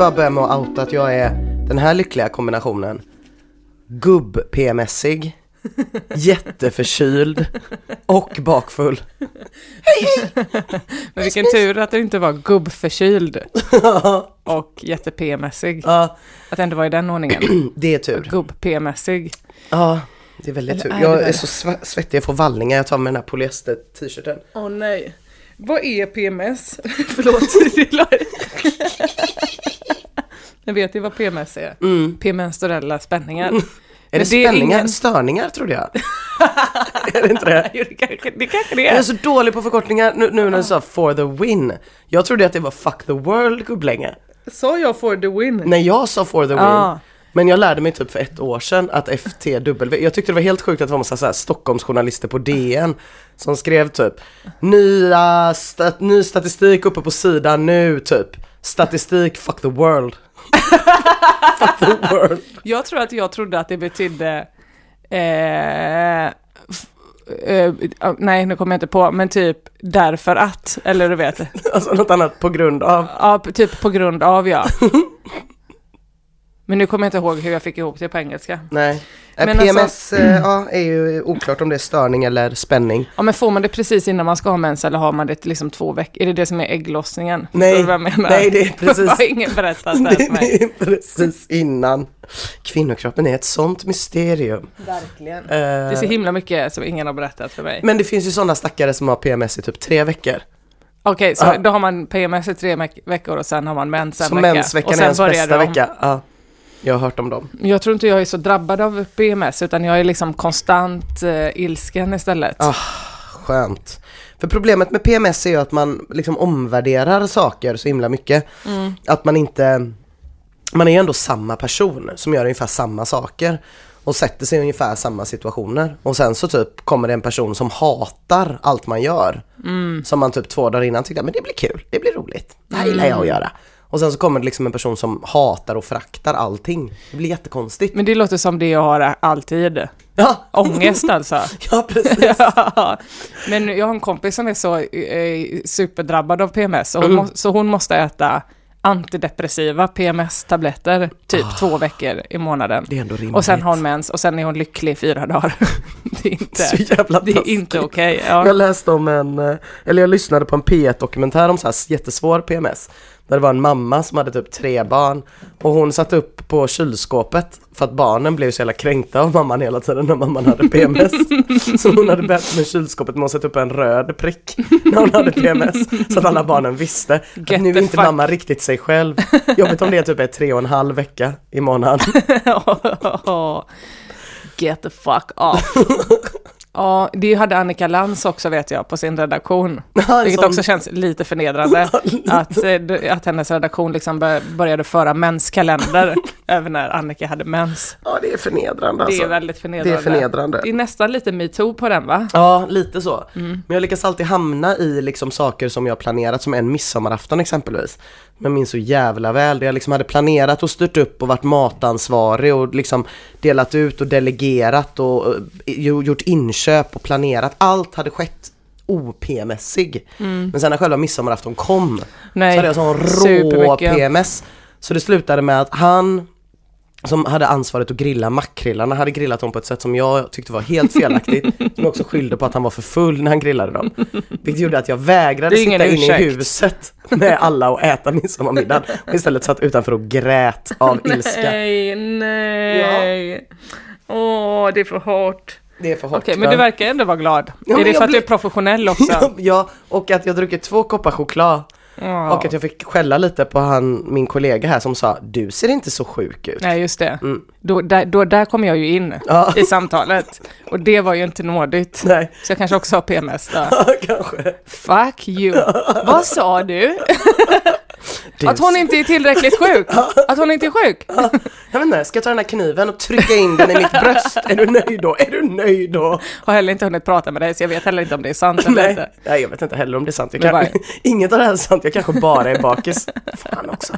bara börja med att outa att jag är den här lyckliga kombinationen. Gubb-PMSig, jätteförkyld och bakfull. Men vilken tur att du inte var gubbförkyld och jätte-P-mässig. Ja, Att det ändå var i den ordningen. det är tur. Gubb-P-mässig. Ja, det är väldigt Eller tur. är Jag är så svettig, jag får vallningar. Jag tar med den här polyester-t-shirten. Åh nej. Vad är PMS? Förlåt. Jag vet ju vad PMS är. Mm. Premenstruella spänningar. Är det det är spänningar? ingen- Störningar trodde jag. är det inte det? Jo, det kanske det, kanske det Jag är är. så dålig på förkortningar nu, nu när du sa for the win. Jag trodde att det var fuck the world gubblänge. Sa jag for the win? När jag sa for the win. Ah. Men jag lärde mig typ för ett år sedan att FTW, jag tyckte det var helt sjukt att det var massa så här Stockholmsjournalister på DN som skrev typ nya stat, ny statistik uppe på sidan nu typ. Statistik, fuck the world. Jag tror att jag trodde att det betydde... Eh, f- eh, nej, nu kommer jag inte på, men typ därför att, eller du vet. Alltså något annat på grund av. Ja, typ på grund av ja. Men nu kommer jag inte ihåg hur jag fick ihop det på engelska. Nej. Eh, Men PMS alltså- eh, ja, är ju oklart om det är störning eller spänning. Ja, men får man det precis innan man ska ha mens eller har man det liksom två veckor? Är det det som är ägglossningen? Nej, Förstår du vad jag menar? nej, det är precis- Det har ingen berättat det. Det är precis innan. Kvinnokroppen är ett sånt mysterium. Verkligen. Eh, Det är så himla mycket som ingen har berättat för mig. Men det finns ju sådana stackare som har PMS i typ tre veckor. Okej, så Ja. då har man PMS i tre veck- veckor och sen har man mens en Så vecka. mensveckan och är ens bästa vecka. Ja. Jag har hört om dem. Jag tror inte jag är så drabbad av PMS utan jag är liksom konstant eh, ilsken istället. Ah. Skönt. För problemet med PMS är ju att man liksom omvärderar saker så himla mycket. Mm. Att man inte, man är ju ändå samma person som gör ungefär samma saker. Och sätter sig i ungefär samma situationer. Och sen så typ kommer det en person som hatar allt man gör. Mm. Som man typ två dagar innan tyckte, men det blir kul, det blir roligt. Det här gillar Mm. jag att göra. Och sen så kommer det liksom en person som hatar och föraktar allting. Det blir jättekonstigt. Men det låter som det jag har alltid. Ja, Ångest alltså. ja precis. Ja, Men jag har en kompis som är så eh, superdrabbad av PMS, och hon Mm. må, så hon måste äta antidepressiva PMS-tabletter typ två veckor i månaden. Det är ändå rimligt. Och sen har hon mens och sen är hon lycklig i fyra dagar. Det är inte, Så jävla det är inte okej. Ja. Jag läste om en, eh, eller jag lyssnade på en P1-dokumentär om så här jättesvår PMS. Där det var en mamma som hade typ tre barn och hon satte upp på kylskåpet för att barnen blev så jävla kränkta av mamman hela tiden när mamman hade PMS. så hon hade bett med kylskåpet med att sätta upp en röd prick när hon hade PMS. Så att alla barnen visste Get att nu är inte fuck. mamma riktigt sig själv. Jobbigt om det typ är tre och en halv vecka i månaden. Get the fuck off. Ja, det hade Annika Lantz också vet jag på sin redaktion. Ja, Vilket också känns lite förnedrande. Att, eh, att hennes redaktion liksom bör, började föra menskalender över när Annika hade mens. Ja det är förnedrande Det alltså. är väldigt förnedrande. Det är förnedrande. Det är nästan lite metoo på den va? Ja, lite så. Mm. Men jag lyckas alltid hamna i liksom saker som jag planerat, som en midsommarafton exempelvis. Men minns så jävla väl, där jag liksom hade planerat och styrt upp och varit matansvarig och liksom delat ut och delegerat och eh, jo- gjort inköp och planerat. Allt hade skett OP-mässig. Men sen när själva midsommarafton kom Mm. Nej, så hade jag sån rå. PMS. Så det slutade med att han som hade ansvaret att grilla makrillarna hade grillat dem på ett sätt som jag tyckte var helt felaktigt. som också skyllde på att han var för full när han grillade dem. Vilket gjorde att jag vägrade sitta inne i huset med alla och äta midsommarmiddag. Och istället satt utanför och grät av ilska. Nej, nej. Åh, det är för hårt. Det är för hårt. Okej, men du verkar ändå vara glad. Ja, är det för att du är blir- professionell också? Ja, och att jag druckit två koppar choklad. Ja. Och att jag fick skälla lite på han, min kollega här som sa, du ser inte så sjuk ut. Nej, just det. Mm. Då, där, då, där kom jag ju in Ja. i samtalet. Och det var ju inte nådigt. Nej, Så jag kanske också har PMS då. kanske. Fuck you. Vad sa du? Att hon inte är tillräckligt sjuk? Att hon inte är sjuk? Jag vet inte, ska jag ta den här kniven och trycka in den i mitt bröst? Är du nöjd då? Är du nöjd då? Har heller inte hunnit prata med dig så jag vet heller inte om det är sant eller Nej, inte. nej, jag vet inte heller om det är sant. Jag kan... Inget av det här är sant, jag kanske bara är bakis. Fan också.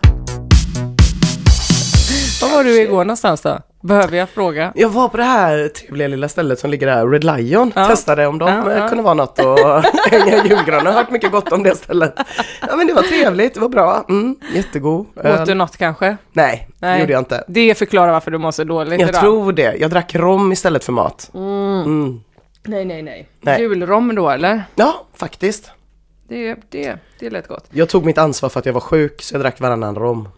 Var du igår någonstans då? Behöver jag fråga? Jag var på det här trevliga lilla stället som ligger där, Red Lion. Ja. Testade om de Ja, eh, ja. kunde vara något att hänga i julgranen. Jag har hört mycket gott om det stället. Ja men det var trevligt, det var bra. Mm, jättegod. Åt du något kanske? Nej, det Nej. gjorde jag inte. Det förklarar varför du mår så dåligt Jag idag. tror det. Jag drack rom istället för mat. Mm. Nej, nej, nej. Nej. Julrom då eller? Ja, faktiskt. Det, det, det lät gott. Jag tog mitt ansvar för att jag var sjuk så jag drack varannan rom.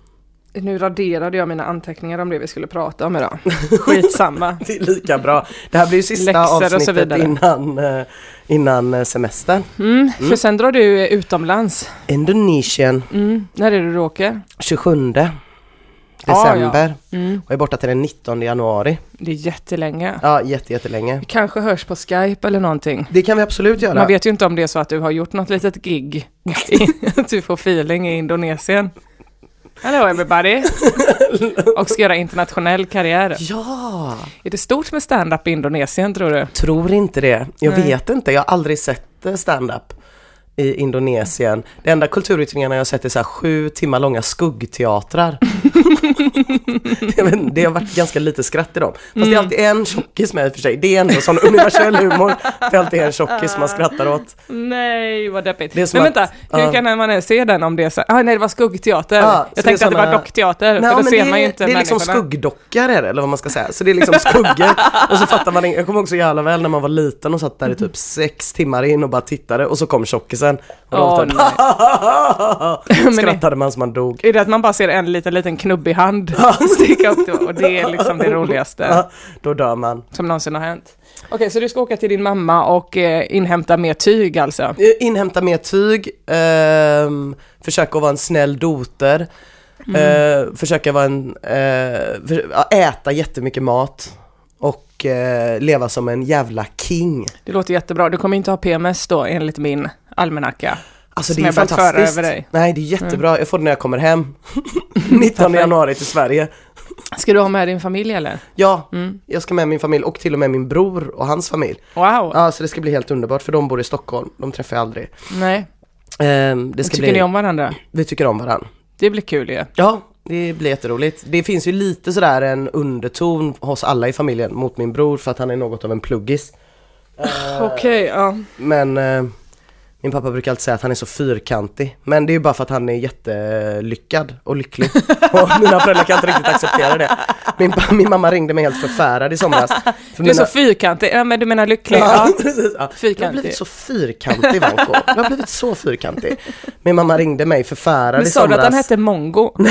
Nu raderade jag mina anteckningar om det vi skulle prata om idag. Skitsamma. Det är lika bra. Det här blir ju sista Läxor och så avsnittet vidare. innan, eh, innan eh, semestern. Mm, för sen drar du utomlands. Indonesien, Mm. När är det du åker? 27 Ja, december. Mm. Och är borta till den 19 januari. Det är jättelänge. Ja, jätte, jättelänge. Vi kanske hörs på Skype eller någonting. Det kan vi absolut göra. Man vet ju inte om det är så att du har gjort något litet gig. att du får feeling i Indonesien. Hello everybody! Och ska göra internationell karriär. Ja, Är det stort med stand-up i Indonesien tror du? tror inte det. Jag Nej. vet inte, jag har aldrig sett eh, stand-up i Indonesien. Det enda kulturyttringarna jag har sett är så här sju timmar långa skuggteatrar. jag vet, inte, det har varit ganska lite skratt i dem. Fast Mm. det är alltid en tjockis med i och för sig. Det är ändå sån universell humor. Det är alltid en tjockis man skrattar åt. Nej, vad deppigt. Men att- vänta, hur ja. kan man ens se den om det är så ah, nej det var skuggteater. Så jag tänkte att det såna- var dockteater, Nej, för då ser man ju inte det är liksom skuggdockor eller vad man ska säga. Så det är liksom skuggor. och så fattar man. Jag kommer också jävla väl när man var liten och satt där i typ sex timmar in och bara tittade och så kom tjockisen. Och då det typ, skrattade man som man dog. Är det att man bara ser en liten, liten knubbig hand sticka upp då, och det är liksom det roligaste Ja, då dör man. som någonsin har hänt. Okej, så du ska åka till din mamma och eh, inhämta mer tyg alltså? Eh, Inhämta mer tyg, ehm, försöka vara en snäll doter, eh, försöka vara en, eh, för, äta jättemycket mat och eh, leva som en jävla king. Det låter jättebra. Du kommer inte ha PMS då enligt min almanacka. Alltså Som det är jag föra fantastiskt. över dig. Nej det är jättebra, jag får det när jag kommer hem. 19 januari till Sverige. Ska du ha med din familj eller? Ja, Mm. jag ska med min familj och till och med min bror och hans familj. Wow! Ja, så det ska bli helt underbart för de bor i Stockholm, de träffar jag aldrig. Nej, Ehm, det ska tycker bli, ni om varandra? vi tycker om varandra. Det blir kul ju. Ja, det blir jätteroligt. Det finns ju lite sådär en underton hos alla i familjen mot min bror för att han är något av en pluggis. Okej, ja. Men eh, min pappa brukar alltid säga att han är så fyrkantig. Men det är ju bara för att han är jättelyckad och lycklig. Och mina föräldrar kan inte riktigt acceptera det. Min, min mamma ringde mig helt förfärad i somras. För Du är mina- så fyrkantig, ja men du menar lycklig? Ja, Ja. precis. Ja. Jag har Fyrkantig. blivit så fyrkantig Vanko. Jag har blivit så fyrkantig. Min mamma ringde mig förfärad Men i sa somras. du att han hette Mongo?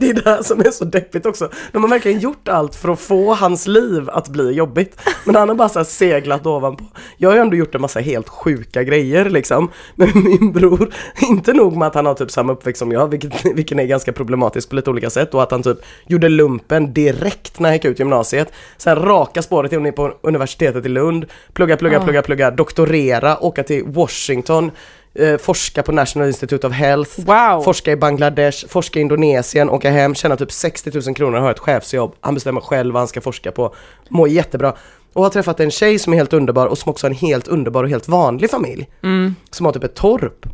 Det är det här som är så deppigt också. De har verkligen gjort allt för att få hans liv att bli jobbigt. Men han har bara så seglat ovanpå. Jag har ju ändå gjort en massa helt sjuka grejer liksom. Men min bror, inte nog med att han har typ samma uppväxt som jag, vilket, vilken är ganska problematiskt på lite olika sätt. Och att han typ gjorde lumpen direkt när han gick ut gymnasiet. Sen raka spåret in på universitetet i Lund. Plugga, plugga, Ah. plugga, plugga, doktorera, åka till Washington. Eh, forska på National Institute of Health. Wow! Forska i Bangladesh, forska i Indonesien, åka hem, tjäna typ 60 000 kronor ha ett chefsjobb. Han bestämmer själv vad han ska forska på. Mår jättebra. Och har träffat en tjej som är helt underbar och som också har en helt underbar och helt vanlig familj. Mm. Som har typ ett torp.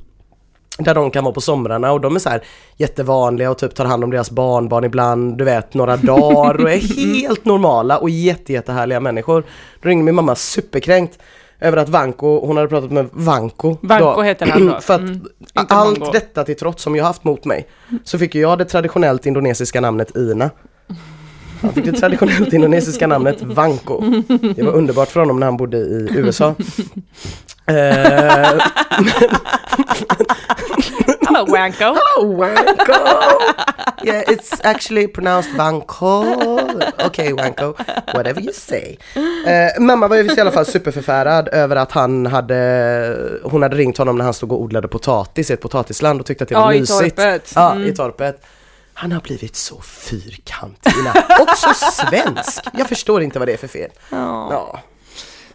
Där de kan vara på somrarna och de är så här jättevanliga och typ tar hand om deras barnbarn ibland, du vet, några dagar och är helt normala och jätte, jättehärliga människor. Då ringde min mamma superkränkt över att Vanko, hon hade pratat med Vanko. Vanko då. heter han då. För att Mm, allt detta till trots som jag haft mot mig så fick jag det traditionellt indonesiska namnet Ina. Han fick det traditionellt indonesiska namnet Vanko. Det var underbart för honom när han bodde i USA. Eh, Hello Wanko! Oh, Wanko! Yeah, it's actually pronounced Vanko. Okay, Wanko. Whatever you say. Eh, mamma var ju i alla fall superförfärad över att han hade, hon hade ringt honom när han stod och odlade potatis i ett potatisland och tyckte att det var Ja, i mysigt. torpet. Ja, Mm. i torpet. Han har blivit så fyrkantig och så svensk. Jag förstår inte vad det är för fel. Ja. Ja.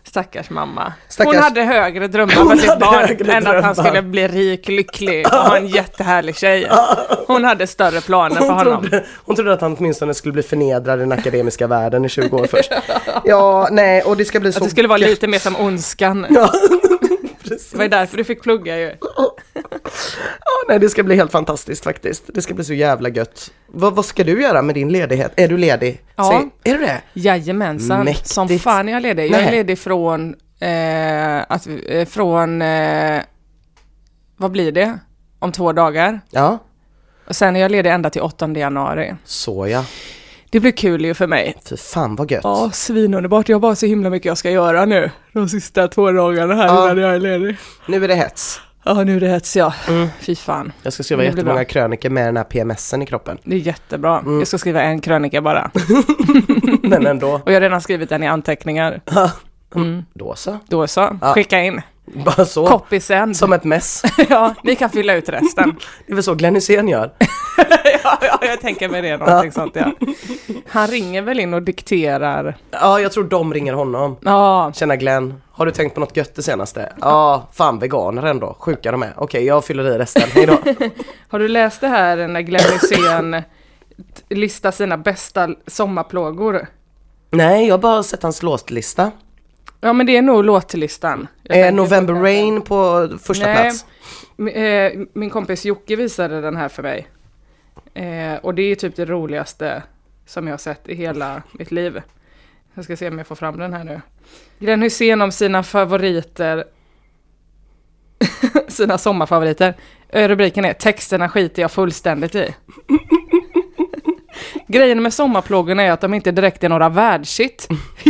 Stackars mamma. Stackars- Hon hade högre drömmar för sitt barn än att han skulle bli rik, lycklig och ha en jättehärlig tjej. Hon hade större planer för Hon honom. trodde, hon trodde att han åtminstone skulle bli förnedrad i den akademiska världen i 20 år först. Ja, nej, och det ska bli så Att det skulle vara lite mer som Ondskan. Ja, precis. Det var ju därför du fick plugga ju. Ja, nej det ska bli helt fantastiskt faktiskt. Det ska bli så jävla gött. Vad, vad ska du göra med din ledighet? Är du ledig? Ja. Säg, är du det? Jajamensan, Mäktigt. som fan är jag ledig. Jag är Nej. ledig från, eh, att, eh, från, eh, vad blir det? Om två dagar. Ja, Och sen är jag ledig ända till 8 januari. så ja. Det blir kul ju för mig. Fy fan vad gött. Ja, svinunderbart. Jag har bara så himla mycket jag ska göra nu. De sista två dagarna här Ja. innan jag är ledig. Nu är det hets. Ja, nu är det hets ja. Mm. Fy fan. Jag ska skriva jättemånga bra. krönikor med den här PMSen i kroppen. Det är jättebra. Mm. Jag ska skriva en krönika bara. Men ändå. Och jag har redan skrivit den i anteckningar. Mm. Då så. Då så, Ja. skicka in. Bara så. Copy send. Som ett mess. ja, ni kan fylla ut resten. Det är väl så Glenn Hysén gör. ja, ja, jag tänker mig det, någonting sånt ja. Han ringer väl in och dikterar. Ja, jag tror de ringer honom. Ja, Tjena Glenn, har du tänkt på något gött det senaste? Ja, fan veganer ändå, sjuka de är. Okej, jag fyller i resten, hejdå. har du läst det här när Glenn Hysén listar sina bästa sommarplågor? Nej, jag har bara sett hans låtlista. Ja, men det är nog låtlistan. Tänker November Rain på första Nej. plats? Eh, Min kompis Jocke visade den här för mig. Eh, och det är typ det roligaste som jag har sett i hela mitt liv. Jag ska se om jag får fram den här nu. Glenn Hysén om sina favoriter. sina sommarfavoriter. Eh, Rubriken är Texterna skiter jag fullständigt i. Grejen med sommarplågorna är att de inte direkt är några världshit.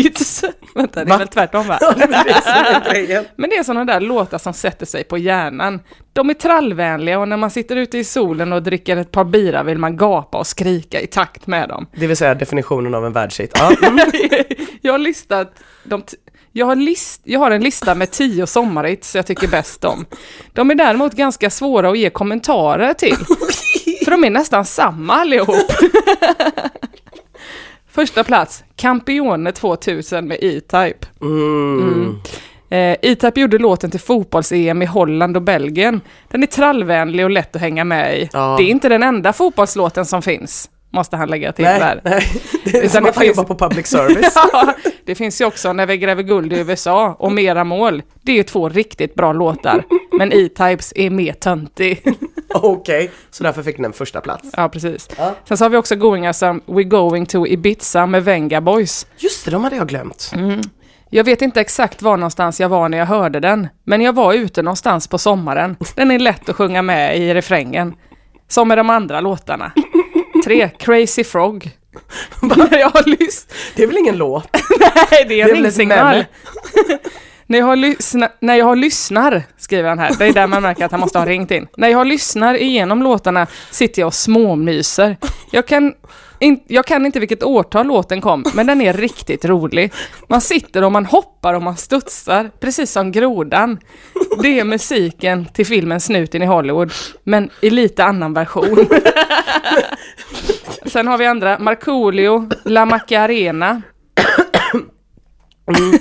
Vänta, det är Va? väl tvärtom va? Ja, det är. Men det är sådana där låtar som sätter sig på hjärnan. De är trallvänliga och när man sitter ute i solen och dricker ett par bira vill man gapa och skrika i takt med dem. Det vill säga definitionen av en världshit. Ja, jag har listat de jag har, list, jag har en lista med tio sommarhits jag tycker bäst om. De är däremot ganska svåra att ge kommentarer till. För de är nästan samma allihop. Första plats, Campione 2000 med E-Type. Mm. Eh, E-Type gjorde låten till fotbolls-EM i Holland och Belgien. Den är trallvänlig och lätt att hänga med i. Ja. Det är inte den enda fotbollslåten som finns, måste han lägga till Nej, där. nej, det är Utan som det att finns- jobbar på public service. Ja, det finns ju också När vi gräver guld i USA och Mera mål. Det är ju två riktigt bra låtar. Men E-Types är mer töntig. Okej, så därför fick den en första plats. Ja, precis. Ja. Sen så har vi också goingar som We Going to Ibiza med Venga Boys. Just det, de hade jag glömt. Mm. Jag vet inte exakt var någonstans jag var när jag hörde den, men jag var ute någonstans på sommaren. Den är lätt att sjunga med i refrängen. Som med de andra låtarna. 3. Crazy Frog. jag har lyssnat... Det är väl ingen låt? Nej, det är Det är en väl. när, jag har lyssna, när jag har lyssnar, skriver han här, det är där man märker att han måste ha ringt in. När jag har lyssnar igenom låtarna sitter jag och småmyser. Jag kan, in, jag kan inte vilket årtal låten kom, men den är riktigt rolig. Man sitter och man hoppar och man studsar, precis som grodan. Det är musiken till filmen Snuten i Hollywood, men i lite annan version. Sen har vi andra, Markoolio, La Macarena. Mm.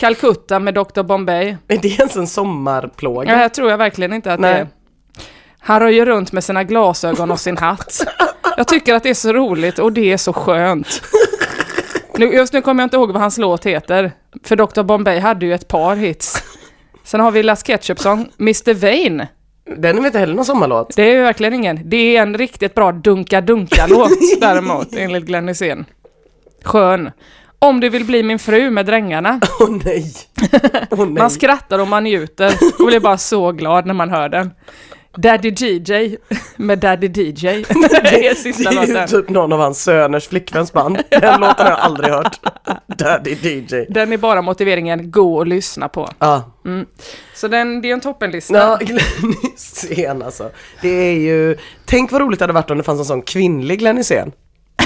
Calcutta med Dr Bombay. Är det ens en sommarplåga? Ja, här tror jag verkligen inte att det Nej. är. Han röjer runt med sina glasögon och sin hatt. Jag tycker att det är så roligt och det är så skönt. Nu, just nu kommer jag inte ihåg vad hans låt heter. För Dr Bombay hade ju ett par hits. Sen har vi Last Ketchup Song, Mr Vain. Den är väl inte heller någon sommarlåt? Det är ju verkligen ingen. Det är en riktigt bra dunka-dunka-låt däremot, enligt Glenn Hysén. Skön. Om du vill bli min fru med drängarna. Åh nej! Åh nej. Man skrattar och man njuter och blir bara så glad när man hör den. Daddy DJ med Daddy DJ. Det är sista det är låten. typ någon av hans söners flickväns band. Den låten har jag aldrig hört. Daddy DJ. Den är bara motiveringen gå och lyssna på. Ja, Så den, det är en toppenlista. ja Glenn Hysén alltså. Det är ju, tänk vad roligt det hade varit om det fanns en sån kvinnlig Glenn Hysén.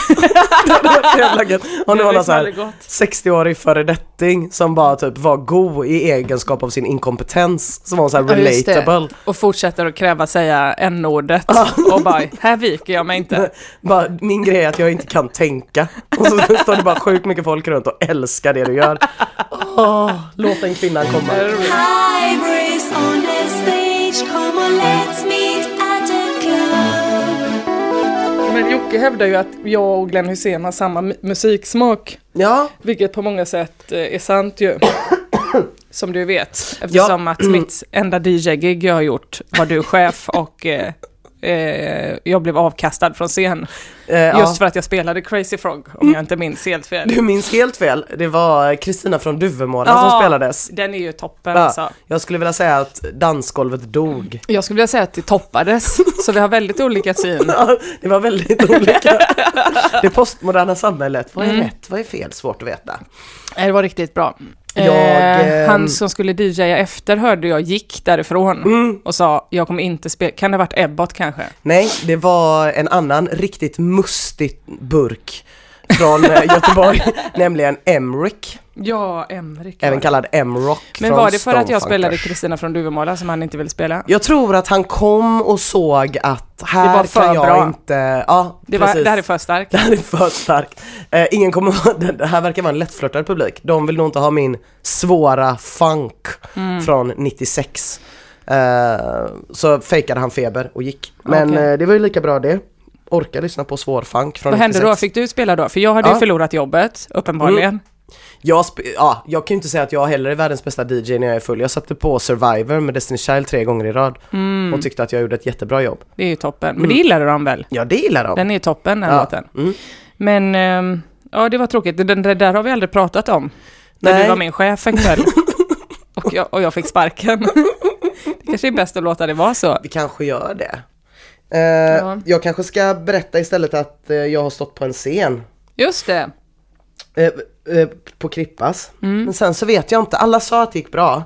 Om det var någon så man här aldrig gott. 60-årig föredetting som bara typ var god i egenskap av sin inkompetens. Som var så här Ja, relatable. Och fortsätter att kräva säga n-ordet. Och bara, här viker jag mig inte. Bara, min grej är att jag inte kan tänka. Och så står det bara sjukt mycket folk runt och älskar det du gör. Åh, låt den kvinnan komma. Hybrids on the stage, come on Men Jocke hävdar ju att jag och Glenn Hysén har samma mu- musiksmak. Ja, Vilket på många sätt eh, är sant ju. som du vet. Eftersom att mitt enda DJ-gig jag har gjort var du chef och eh, eh, jag blev avkastad från scen. Eh, ja. Just för att jag spelade Crazy Frog, om jag inte minns helt fel. Du minns helt fel, det var Kristina från Duvemåla Ja. som spelades. Den är ju toppen Ja, alltså. jag skulle vilja säga att dansgolvet dog. Jag skulle vilja säga att det toppades, så vi har väldigt olika syn. Ja, det var väldigt olika. Det postmoderna samhället, vad är Mm. rätt, vad är fel? Svårt att veta. Nej, Det var riktigt bra. Jag, eh, ehm, han som skulle DJa efter hörde jag gick därifrån Mm. och sa jag kommer inte spela, kan det ha varit Ebbot kanske? Nej, det var en annan riktigt mustig burk från eh, Göteborg, nämligen Emric, Ja, Emrik. även kallad Emrock Men var det för att jag spelade Kristina från Duvemåla som han inte ville spela? Jag tror att han kom och såg att här Det var för kan jag bra. inte, ja Det, var, precis. det här är för starkt. Det här är för starkt. Eh, ingen kommer det här verkar vara en lättflörtad publik. De vill nog inte ha min svåra funk Mm. från 96. Eh, så fejkade han feber och gick. Men Okej. eh, det var ju lika bra det. Orka lyssna på svår funk från Vad hände 96. då? Fick du spela då? För jag hade ju Ja. förlorat jobbet, uppenbarligen. Mm. Jag, ja, jag kan ju inte säga att jag heller är världens bästa DJ när jag är full. Jag satte på Survivor med Destiny Child tre gånger i rad Mm. och tyckte att jag gjorde ett jättebra jobb. Det är ju toppen. Men det gillar du dem väl? Ja, det gillar de. Den är ju toppen, den ja. låten. Mm. Men, ehm, ja det var tråkigt. Den, den där har vi aldrig pratat om. När Nej. du var min chef en kväll. och, jag, och jag fick sparken. det kanske är bäst att låta det vara så. Vi kanske gör det. Eh, Ja. Jag kanske ska berätta istället att eh, jag har stått på en scen Just det. eh, eh, på Krippas. Mm. Men sen så vet jag inte, alla sa att det gick bra.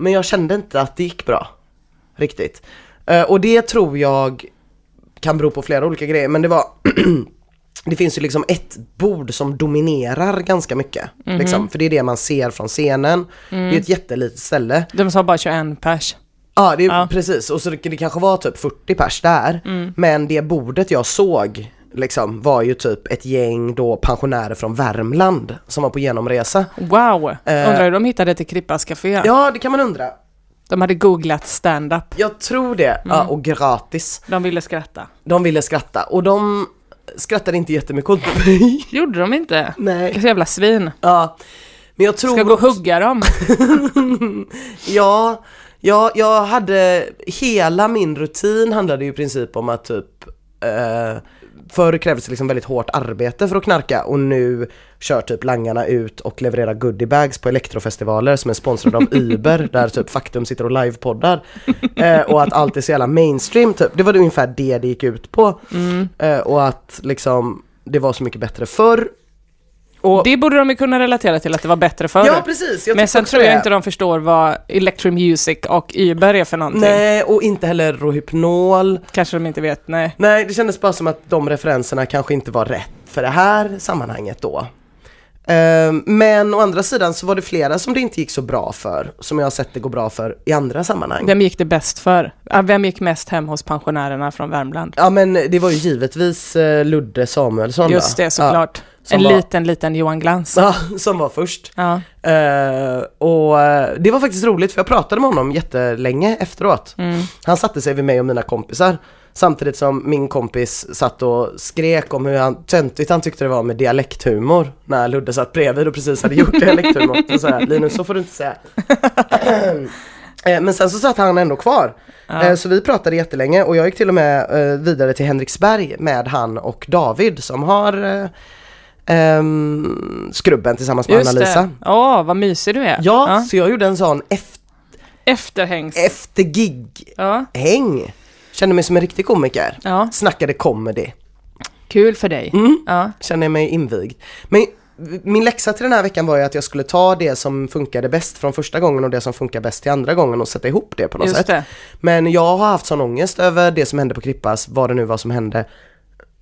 Men jag kände inte att det gick bra. Riktigt. Eh, och det tror jag kan bero på flera olika grejer. Men det var Det finns ju liksom ett bord som dominerar ganska mycket. Mhm. Liksom, för det är det man ser från scenen. Det Mm. är ett jättelitet ställe. De sa bara 21 pers. Ja, det är, Ja. precis. Och så det, det kanske var typ 40 pers där. Mm. Men det bordet jag såg liksom var ju typ ett gäng då pensionärer från Värmland som var på genomresa. Wow! Eh. Undrar hur de hittade till Krippas Café. Ja, det kan man undra. De hade googlat stand-up. Jag tror det. Mm. Ja, och gratis. De ville skratta. De ville skratta och de skrattade inte jättemycket åt mig. Gjorde de inte? Nej. Vilka jävla svin. Ja. Men jag tror... Ska gå och hugga dem. Ja, ja, jag hade, hela min rutin handlade ju i princip om att typ eh, Förr krävdes det liksom väldigt hårt arbete för att knarka och nu kör typ langarna ut och levererar goodiebags på elektrofestivaler som är sponsrade av Uber där typ Faktum sitter och livepoddar. Eh, och att allt är så jävla mainstream typ. Det var ungefär det det gick ut på. Eh, och att liksom det var så mycket bättre förr. Och, Det borde de ju kunna relatera till att det var bättre förr. ja precis, Men sen tror jag det. inte de förstår vad Electro Music och Uber är för någonting. Nej, och inte heller Rohypnol. Kanske de inte vet, nej. Nej, det kändes bara som att de referenserna kanske inte var rätt för det här sammanhanget då. Ehm, Men å andra sidan så var det flera som det inte gick så bra för, som jag har sett det gå bra för i andra sammanhang. Vem gick det bäst för? Ja, Vem gick mest hem hos pensionärerna från Värmland? Ja men det var ju givetvis eh, Ludde Samuelsson Just det, såklart. som en var- liten, liten Johan Glans. Ja, ja, som var först. Ja. Eh, och eh, det var faktiskt roligt för jag pratade med honom jättelänge efteråt. Mm. Han satte sig vid mig och mina kompisar Samtidigt som min kompis satt och skrek om hur han, töntigt han tyckte det var med dialekthumor När Ludde satt bredvid och precis hade gjort dialekthumor Så sa jag, Linus så får du inte säga Eh, Men sen så satt han ändå kvar Ja. Eh, Så vi pratade jättelänge och jag gick till och med eh, vidare till Henriksberg med han och David som har ehm, Skrubben tillsammans med Anna-Lisa. Åh, vad mysig du är. Ja, så jag gjorde en sån efter, Efterhängs. efter gig ja. Kände mig som en riktig komiker ja, Snackade comedy kul för dig. Mm. Ja. Känner mig invigd Men min läxa till den här veckan var ju att jag skulle ta det som funkade bäst från första gången och det som funkar bäst till andra gången och sätta ihop det på något Just sätt det. Men jag har haft sån ångest över det som hände på Krippas, vad det nu var som hände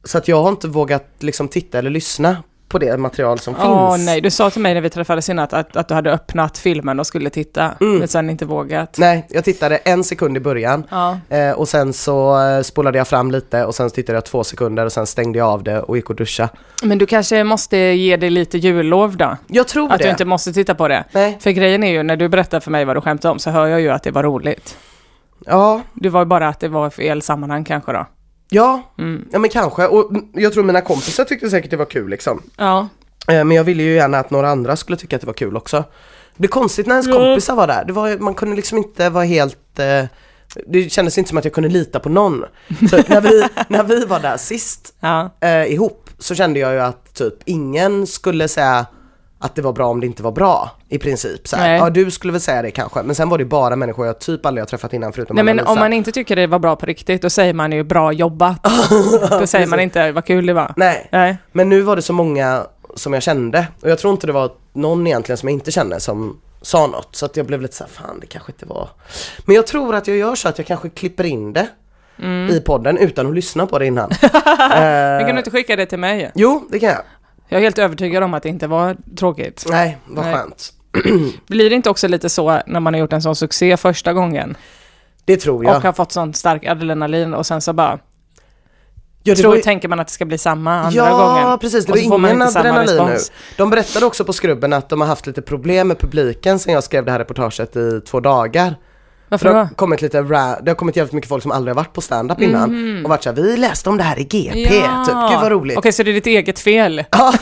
Så att jag har inte vågat liksom titta eller lyssna på det material som Åh finns nej, du sa till mig när vi träffades innan att, att, att du hade öppnat filmen och skulle titta, Mm. men sen inte vågat. Nej, jag tittade en sekund i början Ja. eh, och sen så eh, spolade jag fram lite och sen tittade jag två sekunder och sen stängde jag av det och gick och duscha Men du kanske måste ge dig lite jullov då? Jag tror Att det du inte måste titta på det. Nej, För grejen är ju, när du berättar för mig vad du skämtade om så hör jag ju att det var roligt. ja, Det var ju bara att det var fel sammanhang kanske då. Ja, Mm. ja men kanske och jag tror mina kompisar tyckte säkert det var kul liksom Ja. Eh, Men jag ville ju gärna att några andra skulle tycka att det var kul också. Det blir konstigt när ens Ja. kompisar var där. Det var, man kunde liksom inte vara helt eh, det kändes inte som att jag kunde lita på någon. Så när vi, när vi var där sist Ja. eh, ihop så kände jag ju att typ ingen skulle säga att det var bra om det inte var bra i princip. Så ja du skulle väl säga det kanske men sen var det bara människor jag typ aldrig har träffat innan förutom Nej men om man inte tycker det var bra på riktigt, då säger man ju bra jobbat. då säger man inte vad kul det var. Nej, Nej. men nu var det så många som jag kände och jag tror inte det var någon egentligen som jag inte kände som sa något så att jag blev lite såhär, fan det kanske inte var Men jag tror att jag gör så att jag kanske klipper in det i podden utan att lyssna på det innan Men eh, kan du inte skicka det till mig? Jo, det kan jag. Jag är helt övertygad om att det inte var tråkigt. Nej, vad Nej. skönt. Blir det inte också lite så när man har gjort en sån succé första gången Det tror jag. och har fått sån stark adrenalin och sen så bara ja, tror, ju- tänker man att det ska bli samma andra ja, gången. precis. Det var ingen adrenalin nu. De berättade också på Skrubben att de har haft lite problem med publiken sen jag skrev det här reportaget i två dagar. Varför För det då? har kommit lite ra- det har kommit jävligt mycket folk som aldrig har varit på stand-up innan och varit såhär, vi läste om det här i GP, typ, gud vad roligt. Okej, så det är ditt eget fel. Ja,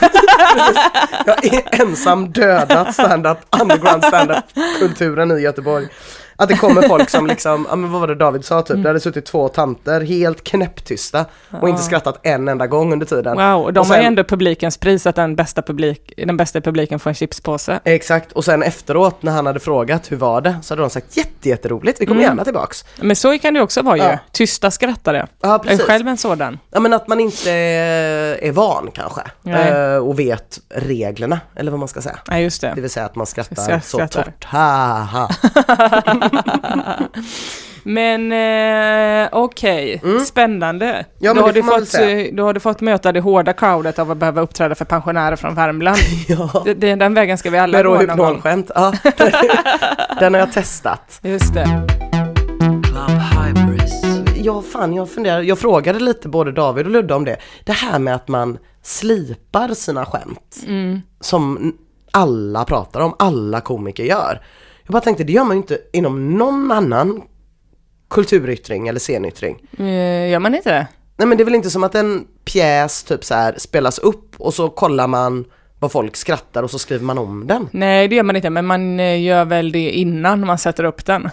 precis. jag är ensam dödat stand-up, underground stand-up kulturen i Göteborg. Att det kommer folk som liksom, ja men vad var det David sa typ, det hade suttit två tanter helt knäpptysta och inte skrattat en enda gång under tiden. Wow, och de Och har ju sen- ändå publikens pris att den bästa, publik, den bästa publiken får en chipspåse. Exakt, och sen efteråt när han hade frågat hur var det så hade de sagt jätte, jätteroligt, vi kommer Mm. gärna tillbaks. Men så kan det också vara ju. Ja. Tysta skrattare. Ja Jag är precis. själv en sådan. Ja men att man inte är van kanske Nej. eh, och vet reglerna eller vad man ska säga. Nej, just det. Det vill säga att man skrattar Skra- så skrattar. torrt. Ha, ha. Men eh, okej, spännande. Mm. Ja, men då, har du fått, eh, då har du fått möta det hårda crowdet av att behöva uppträda för pensionärer från Värmland. Ja. det, det, den vägen ska vi alla Med gå någon gång. Rohypnolskämt, ja. Den har jag testat. Just det. Ja fan jag funderar, jag frågade lite både David och Ludde om det. Det här med att man slipar sina skämt. Mm. Som alla pratar om, alla komiker gör. Jag bara tänkte det gör man ju inte inom någon annan kulturyttring eller scenyttring. Eh, gör man inte det? Nej men det är väl inte som att en pjäs typ så här spelas upp och så kollar man vad folk skrattar och så skriver man om den. Nej, det gör man inte, men man eh, gör väl det innan man sätter upp den.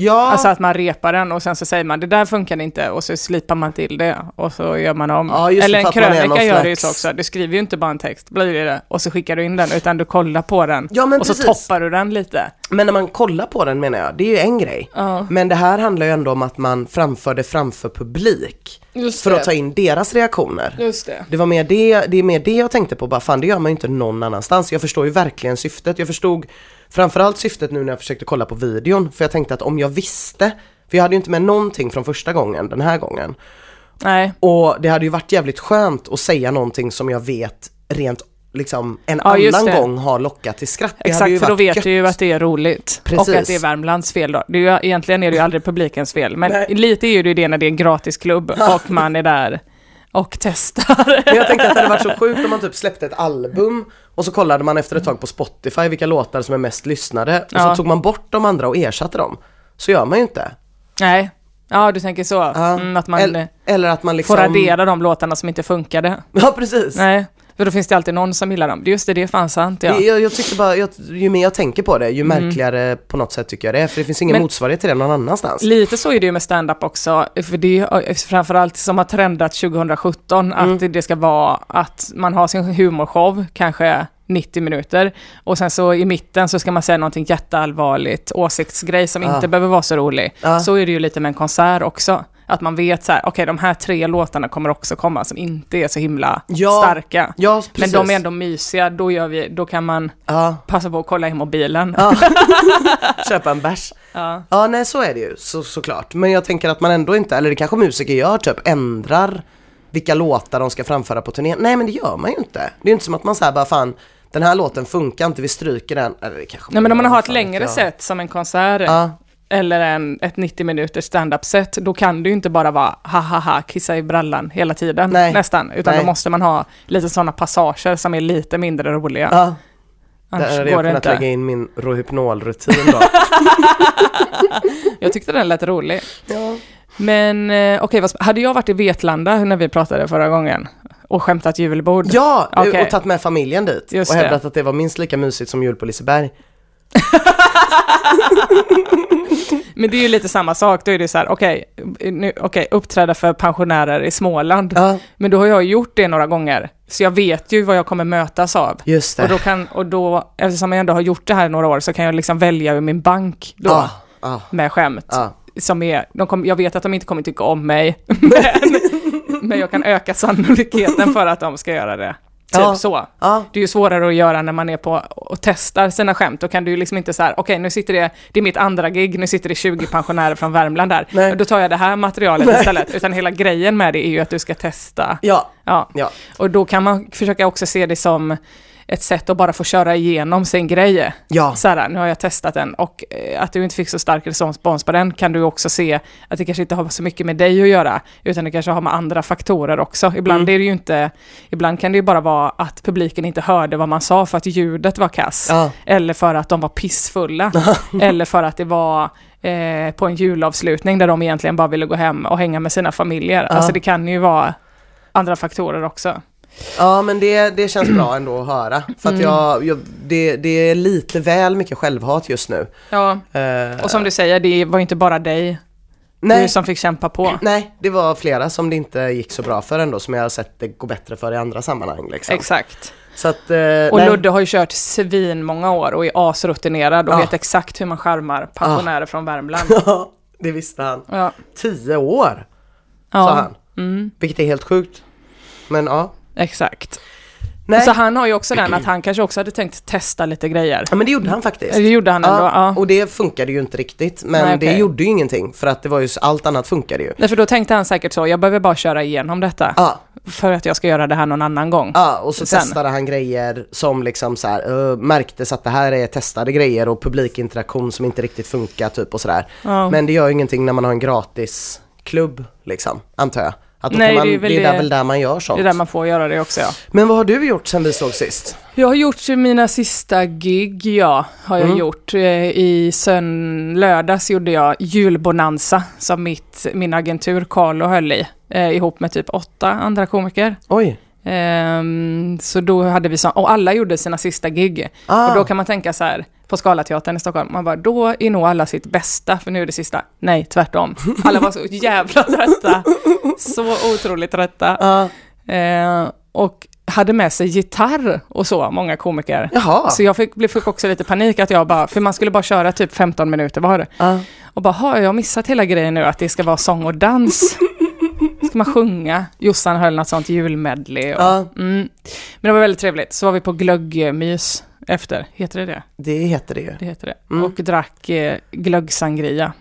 Ja, Alltså att man repar den och sen så säger man det där funkar inte och så slipar man till det och så gör man om. Ja, det, Eller en krönika gör det ju så också. Du skriver ju inte bara en text, blir det det, och så skickar du in den, utan du kollar på den. Ja, och så precis. toppar du den lite. men när man kollar på den menar jag, det är ju en grej. Ja. Men det här handlar ju ändå om att man framför det framför publik. Just För att ta in deras reaktioner. Just det. Det var mer det, det är mer det jag tänkte på, bara fan det gör man ju inte någon annanstans. Jag förstår ju verkligen syftet. Jag förstod framförallt syftet nu när jag försökte kolla på videon. För jag tänkte att om jag visste, för jag hade ju inte med någonting från första gången den här gången. Nej. Och det hade ju varit jävligt skönt att säga någonting som jag vet rent liksom en Ja, annan gång har lockat till skratt. Det ju Exakt, för då vet gött. du ju att det är roligt. Precis. Och att det är Värmlands fel då. Det är ju, egentligen är det ju aldrig publikens fel. Men Nej. lite är ju det det när det är en gratisklubb och man är där och testar. Men jag tänkte att det hade varit så sjukt om man typ släppte ett album och så kollade man efter ett tag på Spotify vilka låtar som är mest lyssnade och Ja. så tog man bort de andra och ersatte dem. Så gör man ju inte. Nej. Ja, du tänker så. Ja. Mm, att man eller, eller att man liksom... får radera de låtarna som inte funkade. Ja precis. Nej, för då finns det alltid någon som gillar dem. Just det, det är fan sant ja. Jag, jag tyckte bara, jag, ju mer jag tänker på det, ju märkligare på något sätt tycker jag det är. För det finns ingen Men- motsvarighet till det någon annanstans. Lite så är det ju med stand-up också, för det är framförallt som har trendat 2017, att det ska vara att man har sin humorshow, kanske 90 minuter, och sen så i mitten så ska man säga någonting jätteallvarligt, åsiktsgrej som Ja. inte behöver vara så rolig. Ja. Så är det ju lite med en konsert också. Att man vet så här, okej de här tre låtarna kommer också komma som inte är så himla Ja, starka. Ja, Men de är ändå mysiga, då, gör vi, då kan man Ja, passa på att kolla i mobilen. köpa en bärs. Ja. Ja, nej så är det ju så, såklart. Men jag tänker att man ändå inte, eller det kanske musiker gör, typ ändrar vilka låtar de ska framföra på turnén. Nej men det gör man ju inte. Det är ju inte som att man säger bara fan, den här låten funkar inte, vi stryker den. Eller det kanske Nej men om man har ett längre jag. set som en konsert, Ja, eller en, ett 90 minuters stand-up set, då kan det ju inte bara vara ha ha ha, kissa i brallan hela tiden, Nej. nästan. Utan Nej. då måste man ha lite sådana passager som är lite mindre roliga. ja. Annars Där hade jag det kunnat inte. lägga in min Rohypnol-rutin då. Jag tyckte den lät rolig. ja. Men eh, okej, sp- hade jag varit i Vetlanda när vi pratade förra gången? och skämtat julbord. Ja, Okej. och tagit med familjen dit Just och det. hävdat att det var minst lika mysigt som jul på Liseberg. Men det är ju lite samma sak, då är det så här, okej, nu- okej, uppträda för pensionärer i Småland. Ja, Men då har jag gjort det några gånger, så jag vet ju vad jag kommer mötas av. just det. Och då kan, och då, eftersom jag ändå har gjort det här i några år, så kan jag liksom välja ur min bank då, Ja, ja, med skämt. Som är, de kom, jag vet att de inte kommer tycka om mig, men, men jag kan öka sannolikheten för att de ska göra det. Typ Ja. så. ja. Det är ju svårare att göra när man är på och testar sina skämt. Då kan du ju liksom inte så här, okej nu sitter det, det är mitt andra gig, nu sitter det 20 pensionärer från Värmland där. Nej. Då tar jag det här materialet Nej. istället. Utan hela grejen med det är ju att du ska testa. ja. Ja. ja. Och då kan man försöka också se det som ett sätt att bara få köra igenom sin grej. Ja. Så här, nu har jag testat den och eh, att du inte fick så stark respons på den kan du också se att det kanske inte har så mycket med dig att göra, utan det kanske har med andra faktorer också. Ibland Mm. är det ju inte, ibland kan det ju bara vara att publiken inte hörde vad man sa för att ljudet var kass, Ja. eller för att de var pissfulla, eller för att det var eh, på en julavslutning där de egentligen bara ville gå hem och hänga med sina familjer. Ja. Alltså det kan ju vara andra faktorer också. Ja men det, det känns bra ändå att höra. För att Mm. jag, jag det, det är lite väl mycket självhat just nu. Ja, Eh, och som du säger, det var inte bara dig, nej, du som fick kämpa på. nej, det var flera som det inte gick så bra för ändå som jag har sett det gå bättre för i andra sammanhang. Liksom. Exakt. Att, eh, Och nej. Ludde har ju kört svin många år och är asrutinerad och Ja. vet exakt hur man charmar pensionärer från Värmland. Ja, det visste han. Ja. Tio år, sa ja. han. Mm, Vilket är helt sjukt. Men ja. Exakt. Nej. Så han har ju också den att han kanske också hade tänkt testa lite grejer. Ja men det gjorde han faktiskt. Det gjorde han ändå, ja. Och det funkade ju inte riktigt. Men Nej, det okej. gjorde ju ingenting för att det var ju, allt annat funkade ju. Därför då tänkte han säkert så, jag behöver bara köra igenom detta. Ja, För att jag ska göra det här någon annan gång. ja och så Sen. testade han grejer som liksom så här, uh, märktes att det här är testade grejer och publikinteraktion som inte riktigt funkar typ och sådär. Ja. Men det gör ju ingenting när man har en gratis klubb liksom, antar jag. Att Nej, man, det är väl är, där, det- väl där man gör sånt. Det är där man får göra det också ja. Men vad har du gjort sen vi såg sist? Jag har gjort mina sista gig, ja, har jag Mm. gjort. Eh, I sön lördags gjorde jag julbonanza som mitt, min agentur Carlo höll i, eh, ihop med typ åtta andra komiker. Oj. Ehm, så då hade vi så, och alla gjorde sina sista gig. Ah. Och då kan man tänka så här, på Scalateatern i Stockholm, man bara, då är nog alla sitt bästa, för nu är det sista. Nej, tvärtom. Alla var så jävla trötta. Så otroligt trötta. Ja. Eh, och hade med sig gitarr och så, många komiker. Jaha. Så jag fick, fick också lite panik att jag bara, för man skulle bara köra typ 15 minuter var. Ja. Och bara, har jag missat hela grejen nu att det ska vara sång och dans? Ska man sjunga? Jossan höll något sånt julmedley. Och, Ja. mm. Men det var väldigt trevligt. Så var vi på glöggmys efter, heter det det? Det heter det ju. Det heter det. Mm. Och drack eh, glöggsangria.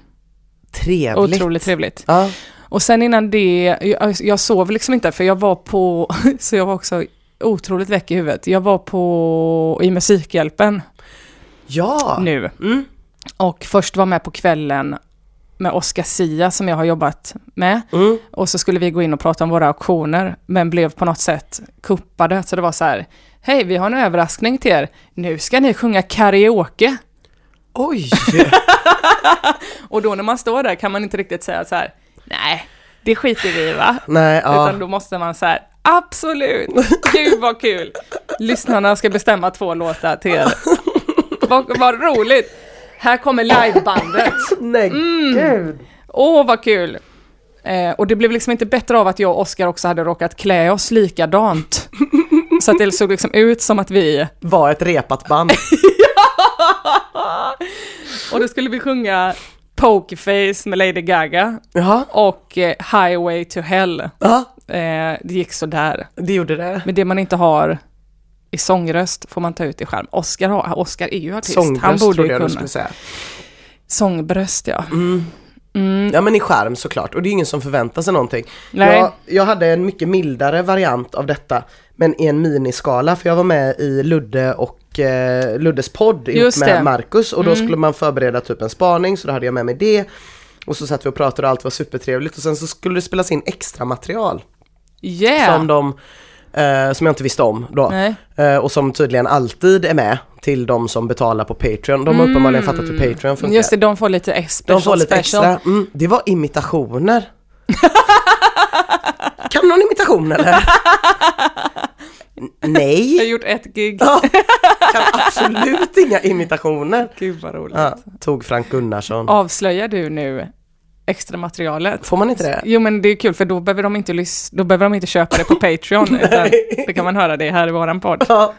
Trevligt. Otroligt trevligt. Ja. Och sen innan det, jag, jag sov liksom inte för jag var på, så jag var också otroligt väck i huvudet. Jag var på, i Musikhjälpen Ja. nu Mm. och först var med på kvällen med Oscar Sia som jag har jobbat med. Mm. Och så skulle vi gå in och prata om våra auktioner, men blev på något sätt kuppade. Så det var så här, hej vi har en överraskning till er, nu ska ni sjunga karaoke. Oj. Och då när man står där kan man inte riktigt säga så här, nej, det skiter vi i va? Nej, ja. Utan då måste man så här, absolut, gud vad kul. Lyssnarna ska bestämma två låtar till er. Vad, vad roligt. Här kommer livebandet. Nej, Mm. gud. Åh, vad kul! Eh, och det blev liksom inte bättre av att jag och Oskar också hade råkat klä oss likadant. Så att det såg liksom ut som att vi... Var ett repat band. Och då skulle vi sjunga Pokerface med Lady Gaga Jaha. och eh, Highway to Hell. Eh, det gick så där. det gjorde det. Men det man inte har i sångröst får man ta ut i skärm. Oskar, har, Oscar är ju artist. Han Sångröst borde trodde ju jag kunna. skulle säga. Sångbröst, ja. Mm. Mm. Ja men i skärm såklart och det är ingen som förväntar sig någonting. Nej. Jag, jag hade en mycket mildare variant av detta men i en miniskala för jag var med i Ludde och eh, Luddes podd ihop med det. Marcus och då Mm. skulle man förbereda typ en spaning så då hade jag med mig det. Och så satt vi och pratade och allt var supertrevligt och sen så skulle det spelas in extra material Yeah! som de eh, som jag inte visste om då. Nej. Eh, och som tydligen alltid är med till de som betalar på Patreon. De har uppenbarligen fattat hur Patreon funkar. Mm. Just det, de får lite ex- special De får lite special. extra. Mm, det var imitationer. Kan någon imitation eller? N- Jag har Nej, gjort ett gig. ja, kan absolut inga imitationer. Gud vad roligt. Ja, tog Frank Gunnarsson. Avslöjar du nu extra materialet? Får man inte det? Jo men det är kul för då behöver de inte, lys- då behöver de inte köpa det på Patreon utan det kan man höra det här i våran podd. Ja.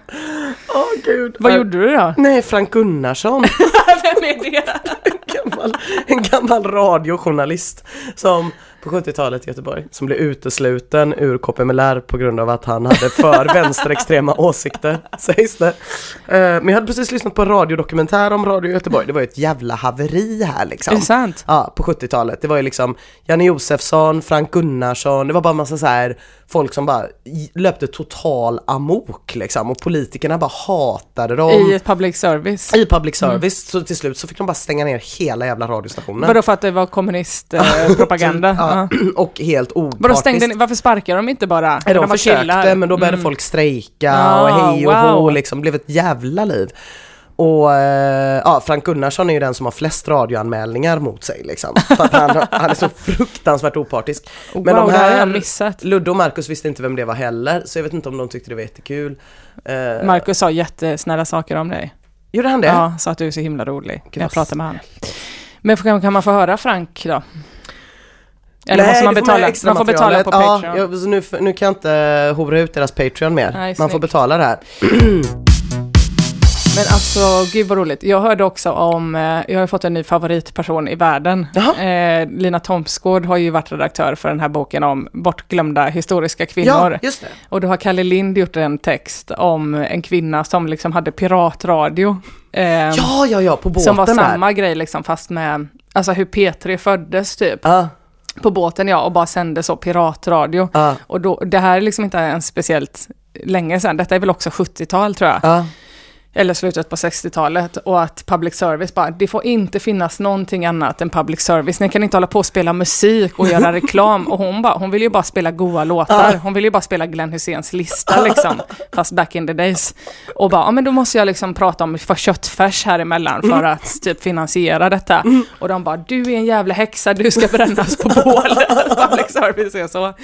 Åh gud. Vad gjorde du då? Nej, Frank Gunnarsson. Vem är det? En gammal, en gammal radiojournalist som på 70-talet i Göteborg som blev utesluten ur KPMLR på grund av att han hade för vänsterextrema åsikter, sägs det. Eh, Men jag hade precis lyssnat på en radiodokumentär om Radio Göteborg, det var ju ett jävla haveri här Är liksom. det sant? Ja, på 70-talet. Det var ju liksom Janne Josefsson, Frank Gunnarsson, det var bara massa så här folk som bara löpte total amok liksom och politikerna bara hatade dem. I ett public service? I public service, så till slut så fick de bara stänga ner hela jävla radiostationen. Vadå för att det var kommunistpropaganda? ja, ja. och helt Vadå opartiskt. stängde ni, varför sparkar de inte bara? De var försökte killar? men då började Mm. folk strejka Ja, och hej och wow. hå liksom, blev ett jävla liv. Och eh, ja, Frank Gunnarsson är ju den som har flest radioanmälningar mot sig liksom. För att han, han är så fruktansvärt opartisk. Wow, Men de det här missat. Ludde och Marcus visste inte vem det var heller, så jag vet inte om de tyckte det var jättekul. Eh, Marcus sa jättesnälla saker om dig. gjorde han det? Ja, sa att du är så himla rolig när jag pratar med honom. Men kan, kan man få höra Frank då? Eller Nej, måste man betala? extra Man får betala på. Patreon. Ja, jag, nu, nu kan jag inte hora ut deras Patreon mer. Nej, Man får betala det här. Men alltså, gud vad roligt. Jag hörde också om, eh, jag har ju fått en ny favoritperson i världen. Eh, Lina Thomsgård har ju varit redaktör för den här boken om bortglömda historiska kvinnor. Ja, just det. Och då har Kalle Lind gjort en text om en kvinna som liksom hade piratradio. Eh, Ja, ja, ja, på båten som var där. samma grej liksom fast med, alltså hur P3 föddes typ. Ja, På båten ja, och bara sände så piratradio. ja, Och då, det här är liksom inte ens speciellt länge sedan, detta är väl också 70-tal tror jag. ja. Eller slutet på 60-talet och att public service bara, det får inte finnas någonting annat än public service. Ni kan inte hålla på och spela musik och göra reklam. Och hon bara, hon vill ju bara spela goa låtar. Hon vill ju bara spela Glenn Hyséns lista liksom, fast back in the days. Och bara, ja men då måste jag liksom prata om för köttfärs här emellan för att typ finansiera detta. Och de bara, du är en jävla häxa, du ska brännas på bålet. public service är så.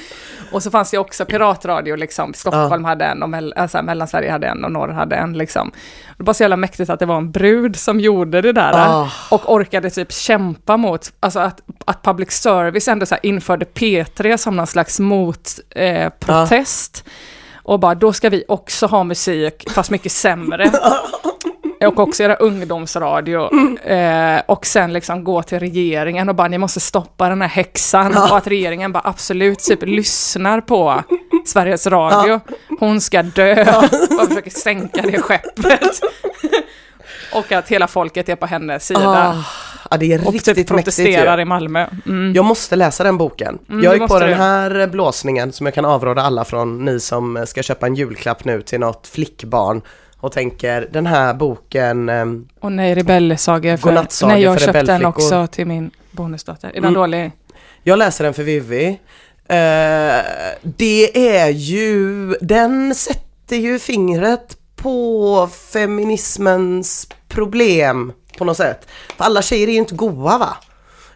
Och så fanns det också piratradio liksom, Stockholm hade en och Mell- alltså, Mellansverige hade en och norr hade en liksom. Det var så jävla mäktigt att det var en brud som gjorde det där Ah. och orkade typ kämpa mot, alltså att, att public service ändå så införde P3 som någon slags motprotest. Eh, protest. Och bara, då ska vi också ha musik, fast mycket sämre. Och också göra ungdomsradio. Eh, och sen liksom gå till regeringen och bara, ni måste stoppa den här häxan. Och att regeringen bara absolut typ lyssnar på Sveriges Radio. Hon ska dö. Och försöker sänka det skeppet. och att hela folket är på hennes sida. Ah, ja, det är och riktigt typ mäktigt protesterar ju. i Malmö. Mm. Jag måste läsa den boken. Mm, jag gick på den du. här blåsningen som jag kan avråda alla från, ni som ska köpa en julklapp nu till något flickbarn och tänker den här boken, ehm, Och nej, rebellsagor. För, nej, jag köpte den också till min bonusdotter. Är den Mm. dålig? jag läser den för Vivi. Eh, det är ju, den sätter ju fingret på feminismens problem på något sätt. För alla tjejer är ju inte goa va?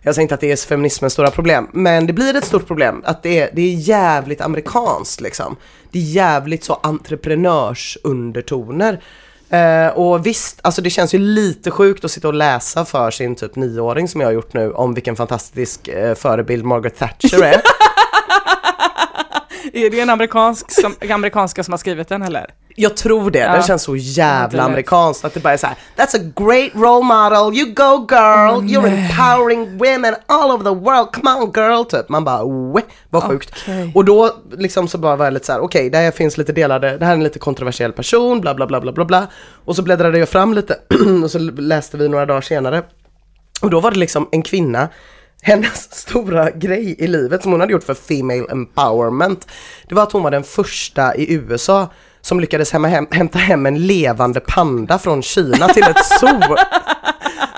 Jag säger inte att det är feminismens stora problem, men det blir ett stort problem att det är, det är jävligt amerikanskt liksom. Det är jävligt så entreprenörsundertoner. Eh, och visst, alltså det känns ju lite sjukt att sitta och läsa för sin typ nioåring som jag har gjort nu om vilken fantastisk eh, förebild Margaret Thatcher är. Är det en amerikansk som, amerikanska som har skrivit den eller? Jag tror det, den Ja. känns så jävla lätt. amerikanskt att det bara är såhär That's a great role model, you go girl, you're empowering women all over the world, come on girl typ. Man bara Weh, vad sjukt. Okej. Och då liksom så bara var jag lite såhär, okej det här finns lite delade, det här är en lite kontroversiell person, bla bla bla bla bla bla. Och så bläddrade jag fram lite och så läste vi några dagar senare. Och då var det liksom en kvinna, hennes stora grej i livet som hon hade gjort för female empowerment, det var att hon var den första i USA som lyckades hem, hämta hem en levande panda från Kina till ett zoo.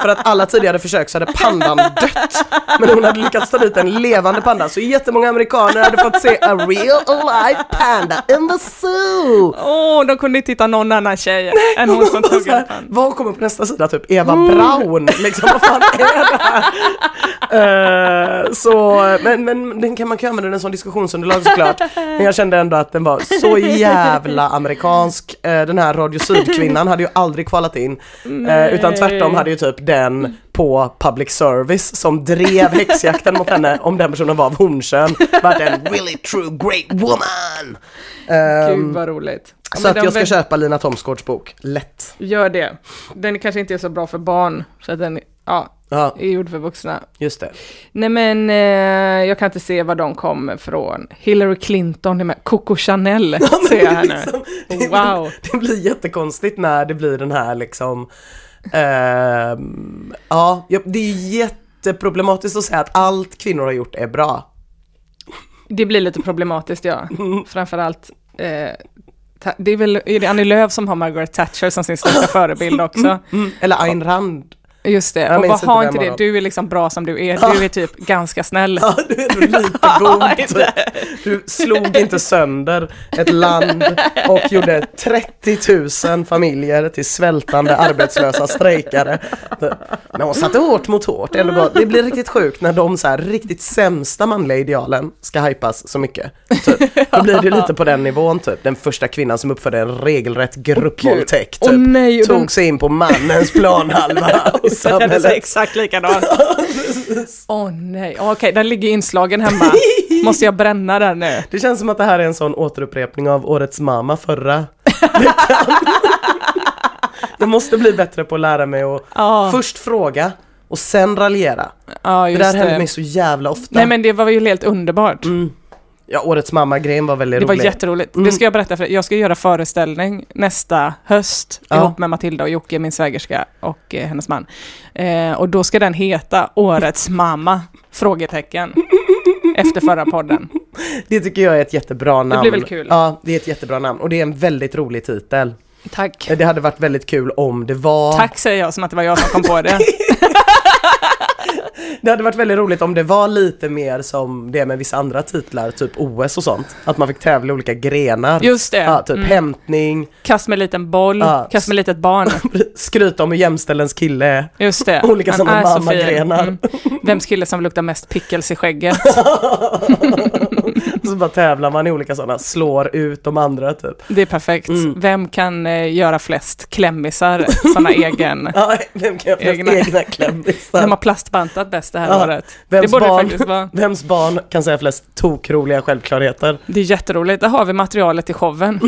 För att alla tidigare försök så hade pandan dött. Men hon hade lyckats ta dit en levande panda. Så jättemånga amerikaner hade fått se a real alive panda in the zoo. Åh, de kunde inte hitta någon annan tjej än hon som tog en vad kommer på nästa sida? Typ Eva Braun, liksom vad fan är det här? Eh, så, men, men den kan man kan använda den som diskussionsunderlag såklart. Men jag kände ändå att den var så jävla amerikansk. Eh, den här Radio Syd-kvinnan hade ju aldrig kvalat in. Eh, utan tvärtom hade ju typ den på public service som drev häxjakten mot henne om den personen var av hornkön. Varit en really true great woman. Ehm, Gud vad roligt. Så att jag ska köpa Lina Thomsgårds bok, lätt. Gör det. Den kanske inte är så bra för barn, så att den ja, Ja, är gjord för vuxna. just det. Nej men eh, jag kan inte se var de kommer från. Hillary Clinton är med. Coco Chanel ser jag här nu. Liksom, det, Wow. blir, det blir jättekonstigt när det blir den här liksom ehm, Ja, det är jätteproblematiskt att säga att allt kvinnor har gjort är bra. Det blir lite problematiskt ja. Mm. Framförallt eh, det är väl är det Annie Lööf som har Margaret Thatcher som sin största förebild också. Mm. Eller Ayn Rand. Just det, Jag och vad inte har inte det? Du är liksom bra som du är. Du är typ ganska snäll. Ja, du är lite god. Du slog inte sönder ett land och gjorde 30 000 familjer till svältande arbetslösa strejkare. Men hon satte hårt mot hårt. Det blir riktigt sjukt när de så här riktigt sämsta manliga idealen ska hypas så mycket. Typ. Då blir det lite på den nivån typ. Den första kvinnan som uppförde en regelrätt gruppvåldtäkt typ. nej, Tog sig in på mannens planhalva i Så kändes det samhället. exakt likadant. Åh nej, okej den ligger inslagen hemma. Måste jag bränna den nu? Det känns som att det här är en sån återupprepning av Årets mamma förra veckan. Jag måste bli bättre på att lära mig att Ja. först fråga och sen raljera. Ja, Det där det. mig så jävla ofta. Nej men det var ju helt underbart. Ja, Årets mamma-grejen var väldigt Det var rolig. jätteroligt. Mm. Det ska jag berätta för dig. Jag ska göra föreställning nästa höst Ja. ihop med Matilda och Jocke, min svägerska och eh, hennes man. Eh, och då ska den heta Årets mamma? Frågetecken. Efter förra podden. Det tycker jag är ett jättebra namn. blir väl kul. Ja, det är ett jättebra namn och det är en väldigt rolig titel. Tack. Det hade varit väldigt kul om det var... Tack säger jag som att det var jag som kom på det. Det hade varit väldigt roligt om det var lite mer som det med vissa andra titlar, typ OS och sånt. Att man fick tävla i olika grenar. Just det. Ja, typ Mm. hämtning, Kast med en liten boll, Ja. kast med ett litet barn. skryta om hur jämställd ens kille är. Just det. Olika sådana mammagrenar. Mm. Vems kille som luktar mest pickles i skägget? så bara tävlar man i olika sådana, slår ut de andra typ. Det är perfekt. Mm. Vem kan eh, göra flest klämmisar? Såna egen... Ja, vem kan Egna. flest egna klämmisar? Vem har plastbantat bäst det här Ja. året? Vems det barn- det vara. Vems barn kan säga flest tokroliga självklarheter? Det är jätteroligt. Där har vi materialet till showen.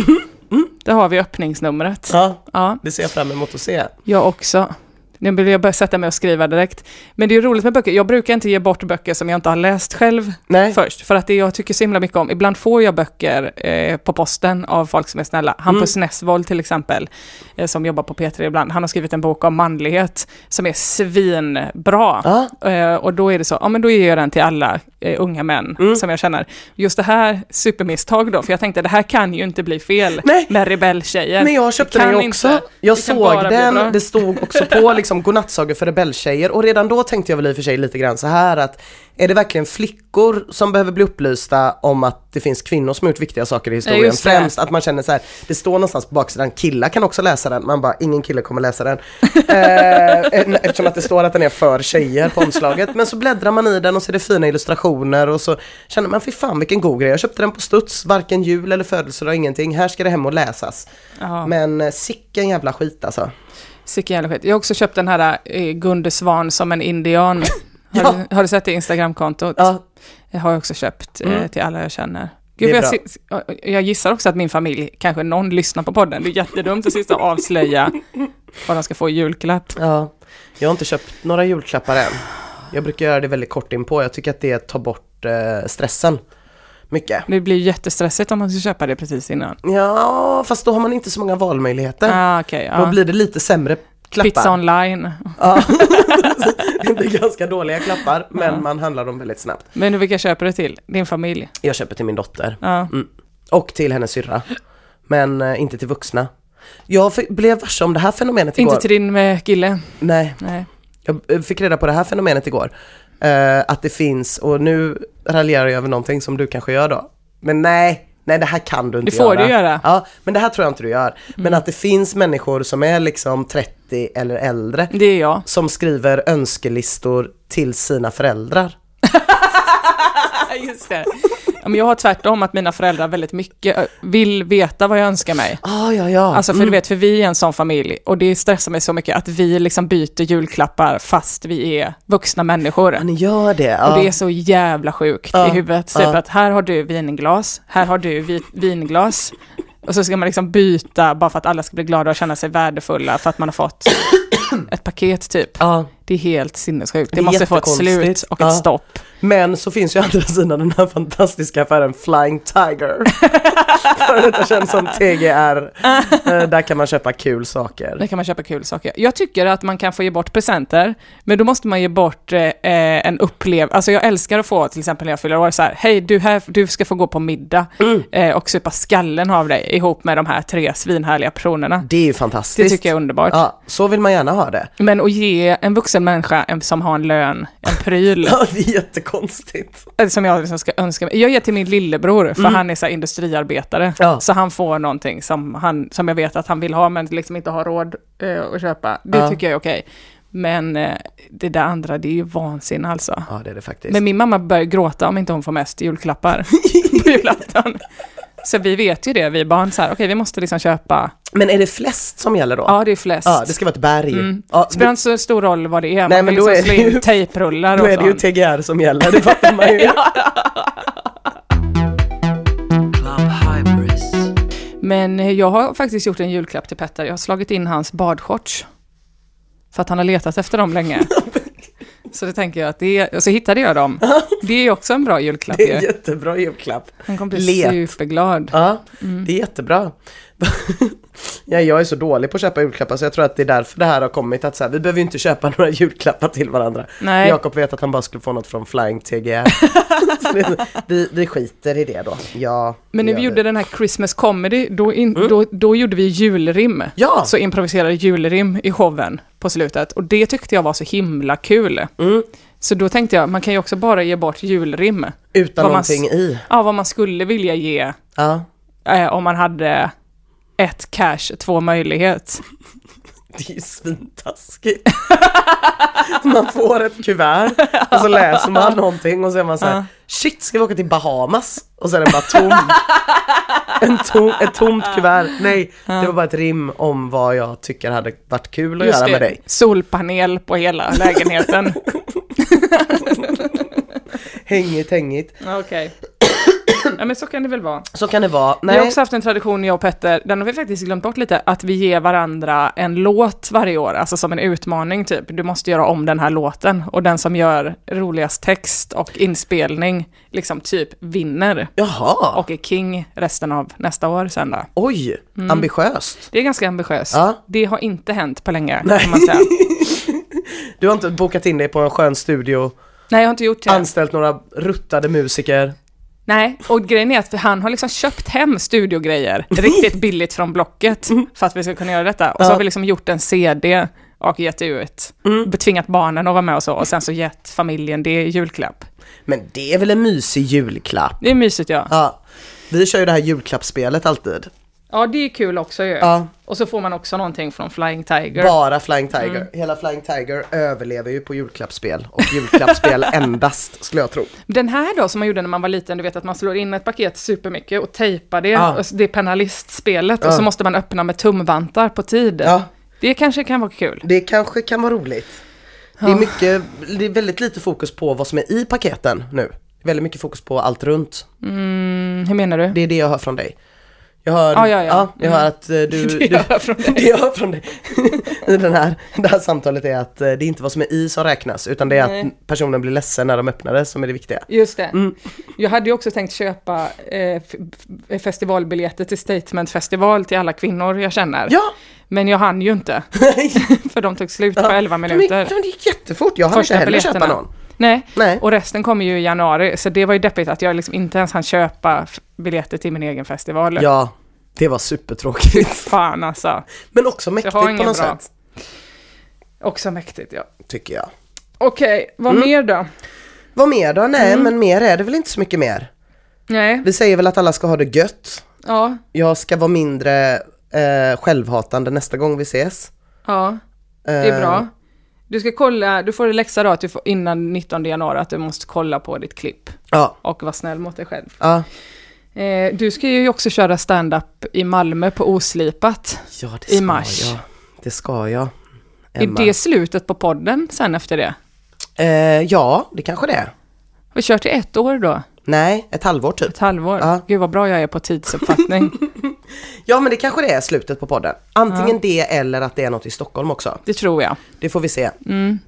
Där har vi öppningsnumret. Ja, Ja, det ser jag fram emot att se. jag också. Nu vill jag börja sätta mig och skriva direkt. Men det är roligt med böcker. Jag brukar inte ge bort böcker som jag inte har läst själv Nej, först. För att det jag tycker så himla mycket om, ibland får jag böcker eh, på posten av folk som är snälla. Hampus Nessvold till exempel, eh, som jobbar på P3 ibland, han har skrivit en bok om manlighet som är svinbra. Ja. Eh, och då är det så, ja men då ger jag den till alla eh, unga män Mm. som jag känner. Just det här supermisstag då, för jag tänkte det här kan ju inte bli fel Nej. med rebelltjejer. Men jag köpte den också. inte. Jag såg den, det stod också på liksom godnattsagor för rebelltjejer och redan då tänkte jag väl i och för sig lite grann så här att är det verkligen flickor som behöver bli upplysta om att det finns kvinnor som har gjort viktiga saker i historien det. främst? Att man känner så här, det står någonstans på baksidan, killar kan också läsa den, man bara ingen kille kommer läsa den. eh, eftersom att det står att den är för tjejer på omslaget. Men så bläddrar man i den och ser det fina illustrationer och så känner man fy fan vilken god grej, jag köpte den på studs, varken jul eller födelsedag, ingenting, här ska det hem och läsas. Ja. Men eh, sicken jävla skit alltså. Sicken jävla skit. Jag har också köpt den här eh, Gunde Svan som en indian. Har, Ja. du, har du sett det Instagramkontot? Ja, Det har jag också köpt eh, Mm. till alla jag känner. Gud, jag, jag gissar också att min familj, kanske någon lyssnar på podden. Det är jättedumt att sista avslöja vad de ska få i julklapp. ja. Jag har inte köpt några julklappar än. Jag brukar göra det väldigt kort in på. Jag tycker att det tar bort eh, stressen. Mycket. Det blir jättestressigt om man ska köpa det precis innan. Ja, fast då har man inte så många valmöjligheter. Ah, okej. Då ja. blir det lite sämre klappar. Pizza online. Ja. det blir ganska dåliga klappar, men Ja. man handlar dem väldigt snabbt. Men vilka köper du till? Din familj? Jag köper till min dotter. Ja. Och till hennes syrra. Men eh, inte till vuxna. Jag f- blev varse om det här fenomenet igår. Inte till din eh, kille? Nej, Nej. Jag eh, fick reda på det här fenomenet igår. Eh, att det finns, och nu raljerar jag över någonting som du kanske gör då. Men nej, nej det här kan du inte Det får göra. du göra. Ja, men det här tror jag inte du gör. Men att det finns människor som är liksom 30 eller äldre Det är jag. som skriver önskelistor till sina föräldrar. Just det. Men jag har tvärtom att mina föräldrar väldigt mycket vill veta vad jag önskar mig. Ah, ja, ja. Alltså för du vet, för vi är en sån familj och det stressar mig så mycket att vi liksom byter julklappar fast vi är vuxna människor. Ja, ni gör det. Ja. Och det är så jävla sjukt i huvudet. Typ att här har du vinglas, här har du vi- vinglas. Och så ska man liksom byta bara för att alla ska bli glada och känna sig värdefulla för att man har fått ett paket typ. ja. Det är helt sinnessjukt. Det, Det måste få ett slut och ett Ja. stopp. Men så finns ju andra sidan den här fantastiska affären Flying Tiger. För detta känns som TGR. Eh, Där kan man köpa kul saker. Där kan man köpa kul saker. Jag tycker att man kan få ge bort presenter, men då måste man ge bort eh, en upplevelse. Alltså jag älskar att få, till exempel när jag fyller år, så här, hej du, här, du ska få gå på middag Mm. eh, och supa skallen av dig ihop med de här tre svinhärliga personerna. Det är ju Det fantastiskt. tycker jag är underbart. Ja, så vill man gärna ha det. Men att ge en vuxen människa en, som har en lön, en pryl, Ja, det är jättekonstigt. eh, som jag liksom ska önska mig. Jag ger till min lillebror, för han är så industriarbetare. Mm. Ja. Så han får någonting som, han, som jag vet att han vill ha, men liksom inte har råd eh, att köpa. Det Ja. tycker jag är okej. Men eh, det där andra, det är ju vansinne alltså. Ja, det är det faktiskt. Men min mamma börjar gråta om inte hon får mest julklappar på julafton. Så vi vet ju det, vi barn, så här, okej vi måste liksom köpa, Men är det flest som gäller då? ja det är flest. Ja, det ska vara ett berg. Mm. Ja, Spelar inte så stor roll vad det är, Nej, men då liksom är det ju- tejprullar då och är det ju. TGR som gäller, det fattar man ju. Men eh, jag har faktiskt gjort en julklapp till Petter. Jag har slagit in hans badshorts. För att han har letat efter dem länge. Så det tänker jag att det är, och så hittade jag dem. Det är också en bra julklapp Det är en jättebra julklapp. Han kommer bli Let. superglad. Ja, Mm. det är jättebra. ja, jag är så dålig på att köpa julklappar så jag tror att det är därför det här har kommit att så här, vi behöver ju inte köpa några julklappar till varandra. Nej. Jakob vet att han bara skulle få något från Flying TGR. Det- vi, vi skiter i det då. Ja, Men när det vi gjorde den här Christmas comedy, då, in, då, då gjorde vi julrim. Ja. Så improviserade julrim i showen på slutet. Och det tyckte jag var så himla kul. Mm. Så då tänkte jag, man kan ju också bara ge bort julrim. Utan Vad man någonting s- i. Ja, vad man skulle vilja ge Ja, eh, om man hade ett cash, två möjlighet. det är ju svintaskigt. man får ett kuvert och så läser man någonting och så är man så här, Ja. shit ska vi åka till Bahamas? Och så är den bara tom. en tom ett tomt kuvert. Nej, det var bara ett rim om vad jag tycker hade varit kul att Just göra det, med dig. solpanel på hela lägenheten. Hängigt, hängigt. Okej. Ja, men så kan det väl vara. Så kan det vara. Vi har Nej, också haft en tradition, jag och Petter, den har vi faktiskt glömt bort lite, att vi ger varandra en låt varje år, alltså som en utmaning typ. Du måste göra om den här låten och den som gör roligast text och inspelning, liksom typ vinner jaha. och är king resten av nästa år sen då. Oj, ambitiöst. Det är ganska ambitiöst. Ja. Det har inte hänt på länge, Nej. kan man säga. Du har inte bokat in dig på en skön studio, Nej, jag har inte gjort det. anställt några ruttade musiker. Nej, och grejen är att han har liksom köpt hem studiogrejer riktigt billigt från Blocket för att vi ska kunna göra detta. Och så har vi liksom gjort en CD och gett ut, betvingat barnen att vara med och så, och sen så gett familjen det julklapp. Men det är väl en mysig julklapp? Det är mysigt ja. Ja. Vi kör ju det här julklappsspelet alltid. Ja, det är kul också ju. Ja. Och så får man också någonting från Flying Tiger. Bara Flying Tiger. Mm. Hela Flying Tiger överlever ju på julklappsspel. Och julklappsspel endast, skulle jag tro. Den här då som man gjorde när man var liten, du vet att man slår in ett paket supermycket och tejpar det, Ja. och det är penalistspelet, och Ja. så måste man öppna med tumvantar på tid. Ja, Det kanske kan vara kul. det kanske kan vara roligt. Det är, mycket, det är väldigt lite fokus på vad som är i paketen nu. Väldigt mycket fokus på allt runt. Mm, hur menar du? Det är det jag hör från dig. Jag hör, Ja, ja, ja. jag hör att eh, du... Det jag hör från dig. Det jag hör från dig den här, det här samtalet är att eh, det är inte vad som är i som räknas utan det är Nej. att personen blir ledsen när de öppnar det som är det viktiga. Just det. Mm. Jag hade ju också tänkt köpa eh, festivalbiljetter till Statement festival till alla kvinnor jag känner. Ja! Men jag hann ju inte, för de tog slut på Ja. 11 Men, minuter. men det gick jättefort, jag hann Första inte heller köpa någon. Nej, Nej. och resten kommer ju i januari, så det var ju deppigt att jag liksom inte ens hann köpa biljetter till min egen festival. Ja, det var supertråkigt. Fan alltså. Men också mäktigt på något bra. sätt. Också mäktigt, ja. tycker jag. Okej, vad Mm. mer då? Vad mer då? Nej Mm. men mer är det väl inte så mycket mer. Nej, Vi säger väl att alla ska ha det gött. ja, Jag ska vara mindre eh, självhatande nästa gång vi ses. ja, det är bra. Du ska kolla, du får en läxa då att du får, innan 19 januari att du måste kolla på ditt klipp Ja, och vara snäll mot dig själv. ja. Eh, du ska ju också köra stand-up i Malmö på Oslipat. ja det I mars. jag. Det ska jag. Emma. Är det slutet på podden sen efter det? Eh, ja, det kanske det är. Har vi kört i ett år då? Nej, ett halvår typ. Ett halvår? Ja. Gud vad bra jag är på tidsuppfattning. Ja men det kanske det är slutet på podden. Antingen det eller att det är något i Stockholm också. det tror jag. Det får vi se. Mm.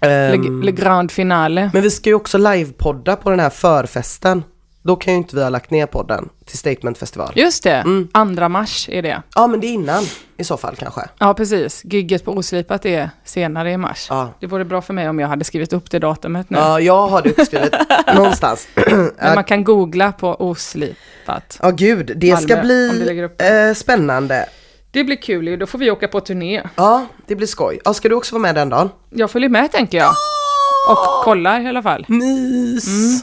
Ehm, Le, Le Grand Finale. men vi ska ju också livepodda på den här förfesten. Då kan ju inte vi ha lagt ner podden till Statement Festival. Just det, Mm. andra mars är det. Ja men det är innan i så fall kanske. Ja, precis. Gigget på Oslipat är senare i mars. Ja. Det vore bra för mig om jag hade skrivit upp det datumet nu. Ja, jag har det uppskrivet någonstans. Men man kan googla på Oslipat. Ja gud, det ska Malmö, lägger bli eh, spännande. Det blir kul ju, då får vi åka på turné. Ja, det blir skoj. Ja, ska du också vara med den dagen? Jag följer med tänker jag. Och kollar i alla fall. Mys! Mm.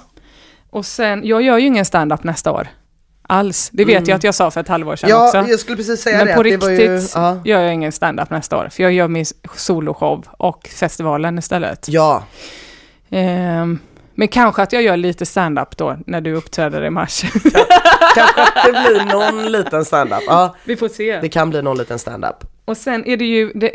Och sen, jag gör ju ingen stand-up nästa år. Alls. Det vet jag att jag sa för ett halvår sedan Ja, också. jag skulle precis säga Men det. på att det riktigt ju, ja. gör jag ingen stand-up nästa år. För jag gör min soloshow och festivalen istället. ja, Ehm, men kanske att jag gör lite stand-up då när du uppträder i mars. kanske att det blir någon liten stand-up. Ja, Vi får se. det kan bli någon liten stand-up. Och sen är det ju, det,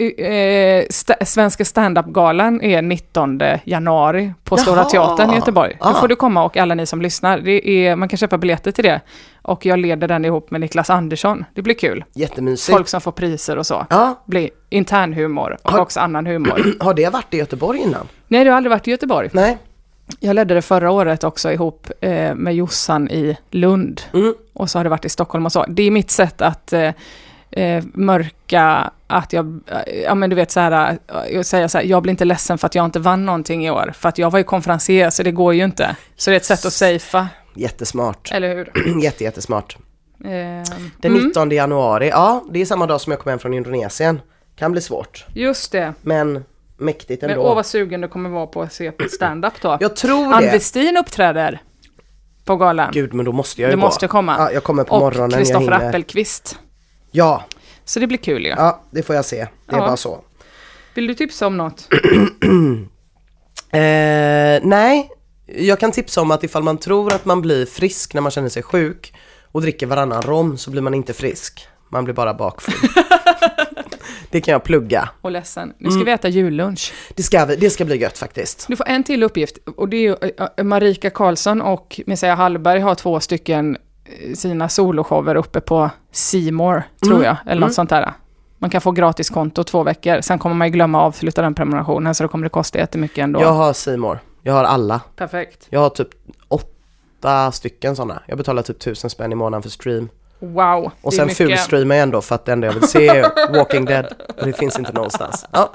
eh, sta, Svenska standup-galan är 19 januari på Stora Jaha. Teatern i Göteborg. Då Ah. får du komma och alla ni som lyssnar. Det är, man kan köpa biljetter till det. Och jag leder den ihop med Niklas Andersson. Det blir kul. Jättemysigt. Folk som får priser och så. Ja, blir internhumor och Har- också annan humor. har det varit i Göteborg innan? Nej, du har aldrig varit i Göteborg. Nej. Jag ledde det förra året också ihop eh, med Jossan i Lund. Mm. Och så har det varit i Stockholm och så. Det är mitt sätt att eh, eh, mörka att jag, eh, ja men du vet så här, eh, jag säger så här, jag blir inte ledsen för att jag inte vann någonting i år. För att jag var ju konferencier så det går ju inte. Så det är ett sätt att safea, Jättesmart. eller hur? Jätte, jättesmart. Eh, Den mm, 19 januari, ja det är samma dag som jag kom hem från Indonesien. Kan bli svårt, just det. men mäktigt Men ändå. åh vad sugen du kommer vara på att se stand-up då. jag tror Ann det. Westin uppträder på galan. Gud, men då måste jag ju Du måste komma. Ja, jag kommer på och morgonen, jag Kristoffer. Appelqvist. Ja, Så det blir kul ju. ja, det får jag se. Det är Ja. bara så. Vill du tipsa om något? Eh, nej, jag kan tipsa om att ifall man tror att man blir frisk när man känner sig sjuk och dricker varannan rom så blir man inte frisk. Man blir bara bakfull. det kan jag plugga. Och ledsen. Nu Mm. ska vi äta jullunch. Det ska, vi- det ska bli gött faktiskt. Du får en till uppgift och det är ju eh, Marika Karlsson och Messiah Hallberg har två stycken eh, sina soloshower uppe på Seymour tror Mm. jag, eller något Mm. sånt där. Man kan få gratiskonto två veckor, sen kommer man ju glömma att avsluta den prenumerationen så då kommer det kosta jättemycket ändå. Jag har Simor. Jag har alla. Perfekt. Jag har typ åtta stycken sådana. Jag betalar typ tusen spänn i månaden för stream. Wow. Och sen mycket. fullstreamar jag ändå för att det enda jag vill se är Walking Dead. Och det finns inte någonstans. Ja,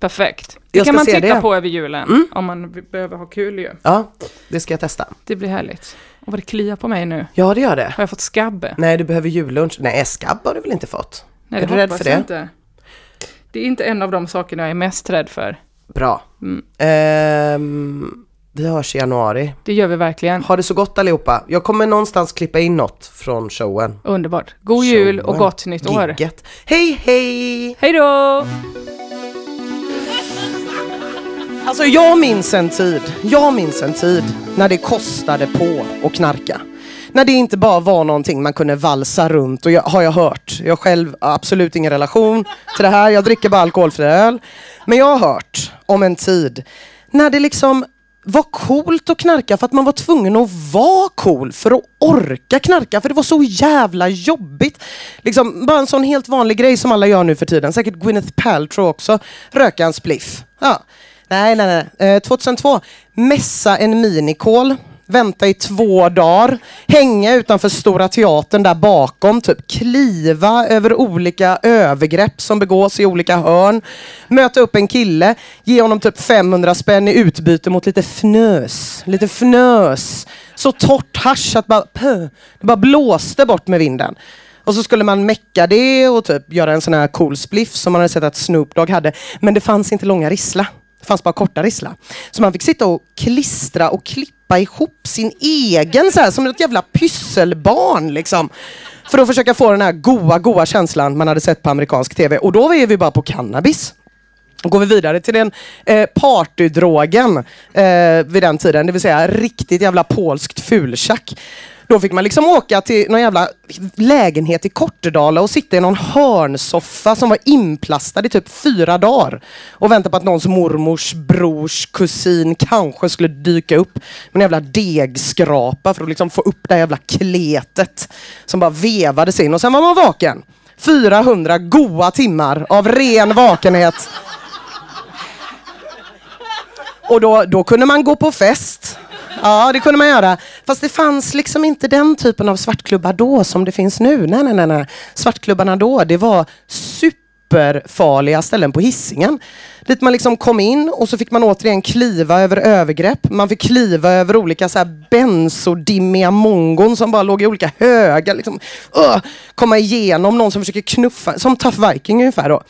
Perfekt. Det Jag kan man titta det. på över julen Mm. om man behöver ha kul ju. ja, det ska jag testa. Det blir härligt. Och vad det kliar på mig nu. Ja, det gör det. Har jag fått skabb? Nej, du behöver jullunch. Nej, skabb har du väl inte fått? Nej, Är du rädd för det? Inte. Det är inte en av de sakerna jag är mest rädd för. Bra. Mm. Ehm, vi hörs i januari. Det gör vi verkligen. Ha det så gott allihopa. Jag kommer någonstans klippa in något från showen. Underbart. God jul och Showen. gott nytt år. Gigget. Hej, hej! Hej då! Alltså jag minns en tid, jag minns en tid när det kostade på att knarka. När det inte bara var någonting man kunde valsa runt och jag, har jag hört. Jag själv har absolut ingen relation till det här, jag dricker bara alkoholfri öl. Men jag har hört om en tid när det liksom var coolt att knarka för att man var tvungen att vara cool för att orka knarka för det var så jävla jobbigt. Liksom bara en sån helt vanlig grej som alla gör nu för tiden, säkert Gwyneth Paltrow också, röka en spliff. Ja. Nej, nej, nej. Eh, 2002, mässa en minikol, vänta i två dagar, hänga utanför Stora Teatern där bakom, typ kliva över olika övergrepp som begås i olika hörn, möta upp en kille, ge honom typ 500 spänn i utbyte mot lite fnös, lite fnös. Så torrt hasch att bara, pö, det bara blåste bort med vinden. Och så skulle man mecka det och typ göra en sån här cool spliff som man hade sett att Snoop Dogg hade. Men det fanns inte långa rissla. Det fanns bara korta rissla. Så man fick sitta och klistra och klippa ihop sin egen så här som ett jävla pysselbarn liksom. För att försöka få den här goa, goa känslan man hade sett på amerikansk tv. Och då är vi bara på cannabis. Går vi vidare till den eh, partydrogen eh, vid den tiden, det vill säga riktigt jävla polskt fultjack. Då fick man liksom åka till någon jävla lägenhet i Kortedala och sitta i någon hörnsoffa som var inplastad i typ fyra dagar och vänta på att någons mormors brors kusin kanske skulle dyka upp med en jävla degskrapa för att liksom få upp det här jävla kletet som bara vevades in och sen var man vaken. 400 goa timmar av ren vakenhet. Och då, då kunde man gå på fest. Ja, det kunde man göra. Fast det fanns liksom inte den typen av svartklubbar då som det finns nu. Nej, nej, nej. nej. Svartklubbarna då, det var superfarliga ställen på hissingen. Dit man liksom kom in och så fick man återigen kliva över övergrepp. Man fick kliva över olika så här bensodimmiga mongon som bara låg i olika högar. Liksom, uh, komma igenom någon som försöker knuffa, som Tough Viking ungefär då.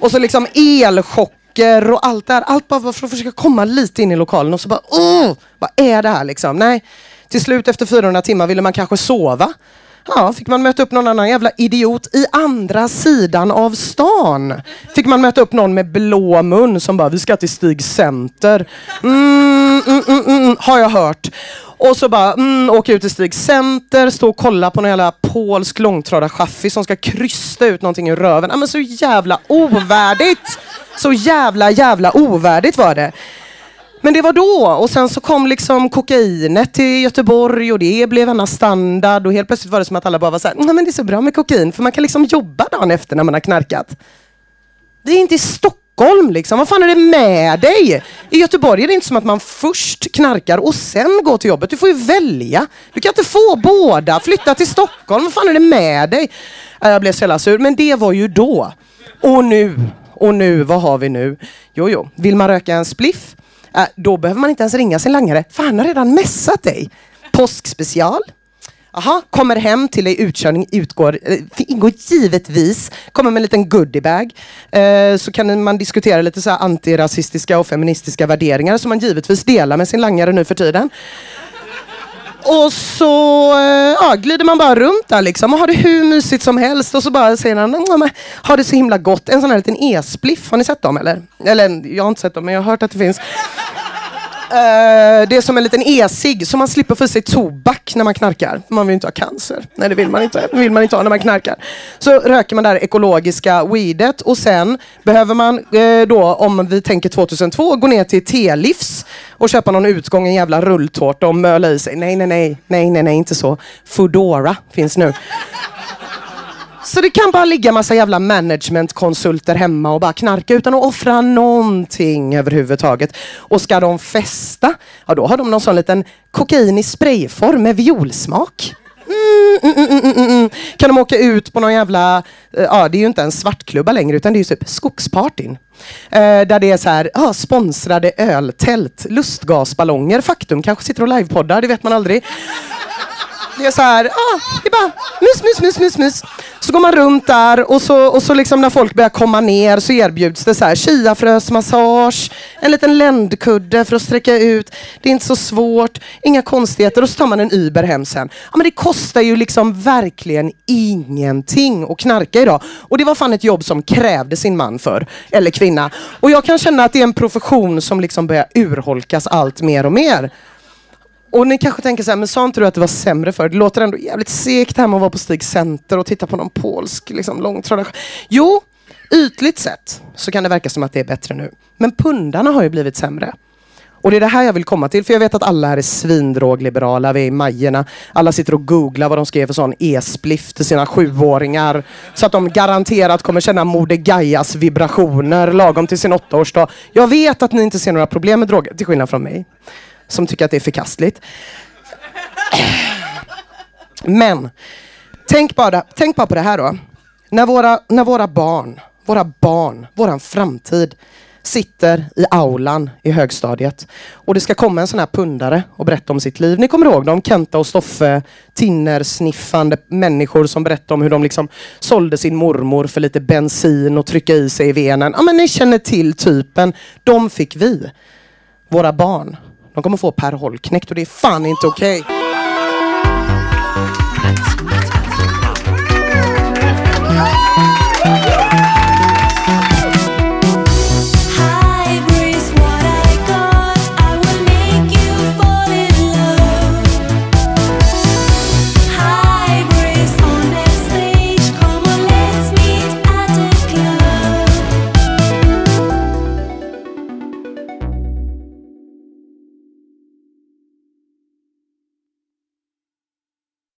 Och så liksom elchock böcker och allt det här. Allt bara för att försöka komma lite in i lokalen och så bara åh, vad är det här liksom? Nej, till slut efter 400 timmar ville man kanske sova. Ja, fick man möta upp någon annan jävla idiot i andra sidan av stan. Fick man möta upp någon med blå mun som bara, vi ska till Stig Center. Mm, mm, mm, mm, mm. har jag hört. Och så bara mm, åka ut till Stig Center, stå och kolla på någon jävla polsk långtradarchaffis som ska krysta ut någonting ur röven. Ja, men så jävla ovärdigt! Så jävla jävla ovärdigt var det. Men det var då och sen så kom liksom kokainet till Göteborg och det blev en standard och helt plötsligt var det som att alla bara var såhär, nej men det är så bra med kokain för man kan liksom jobba dagen efter när man har knarkat. Det är inte i Stockholm liksom, vad fan är det med dig? I Göteborg är det inte som att man först knarkar och sen går till jobbet. Du får ju välja. Du kan inte få båda. Flytta till Stockholm, vad fan är det med dig? Äh, jag blev så jävla sur, men det var ju då. Och nu, och nu, vad har vi nu? Jo, jo, vill man röka en spliff? Äh, då behöver man inte ens ringa sin langare, för han har redan messat dig. Påskspecial. Aha, kommer hem till dig, utkörning utgår, eh, ingår givetvis, kommer med en liten goodiebag. Eh, så kan man diskutera lite så här antirasistiska och feministiska värderingar som man givetvis delar med sin langare nu för tiden. Och så eh, ja, glider man bara runt där liksom och har det hur mysigt som helst och så bara säger han mm, har det så himla gott. En sån här liten e-spliff, har ni sett dem eller? Eller jag har inte sett dem men jag har hört att det finns. Eh, det är som en liten e-cigg så man slipper få i sig tobak när man knarkar. Man vill inte ha cancer. Nej det vill man inte, det vill man inte ha när man knarkar. Så röker man det här ekologiska weedet och sen behöver man eh, då om vi tänker 2002 gå ner till T-livs och köpa någon utgång, en jävla rulltårta och möla i sig. Nej nej nej, nej nej nej inte så. Foodora finns nu. Så det kan bara ligga massa jävla managementkonsulter hemma och bara knarka utan att offra någonting överhuvudtaget. Och ska de festa, ja då har de någon sån liten kokain i sprayform med violsmak. Mm, mm, mm, mm, mm. mm. Kan de åka ut på någon jävla, eh, ja det är ju inte en svartklubba längre utan det är ju typ skogspartyn. Eh, där det är så här, ja, sponsrade öltält, lustgasballonger, faktum kanske sitter och livepoddar, det vet man aldrig. Det är så här, ah, det är bara mys, mys, mys, mys, mys. Så går man runt där och så, och så liksom när folk börjar komma ner så erbjuds det så här chiafrösmassage, en liten ländkudde för att sträcka ut. Det är inte så svårt, inga konstigheter och så tar man en Uber hem sen. Ja men det kostar ju liksom verkligen ingenting att knarka idag. Och det var fan ett jobb som krävde sin man för, eller kvinna. Och jag kan känna att det är en profession som liksom börjar urholkas allt mer och mer. Och ni kanske tänker så här, men sa inte du att det var sämre för? Det låter ändå jävligt segt här med att vara på Stig Center och titta på någon polsk liksom, långtradare. Jo, ytligt sett så kan det verka som att det är bättre nu. Men pundarna har ju blivit sämre. Och det är det här jag vill komma till, för jag vet att alla här är svindrogliberala, vi är i Majerna. Alla sitter och googlar vad de ska ge för sån e-spliff till sina sjuåringar. Så att de garanterat kommer känna Moder Gaias vibrationer lagom till sin åttaårsdag. Jag vet att ni inte ser några problem med droger, till skillnad från mig som tycker att det är förkastligt. Men tänk bara, tänk bara på det här då. När våra, när våra barn, våra barn, våran framtid sitter i aulan i högstadiet och det ska komma en sån här pundare och berätta om sitt liv. Ni kommer ihåg dem? Kenta och Stoffe, tinnersniffande människor som berättar om hur de liksom sålde sin mormor för lite bensin och trycka i sig i venen. Ja men ni känner till typen. De fick vi. Våra barn. De kommer få Per Holknekt och det är fan inte okej.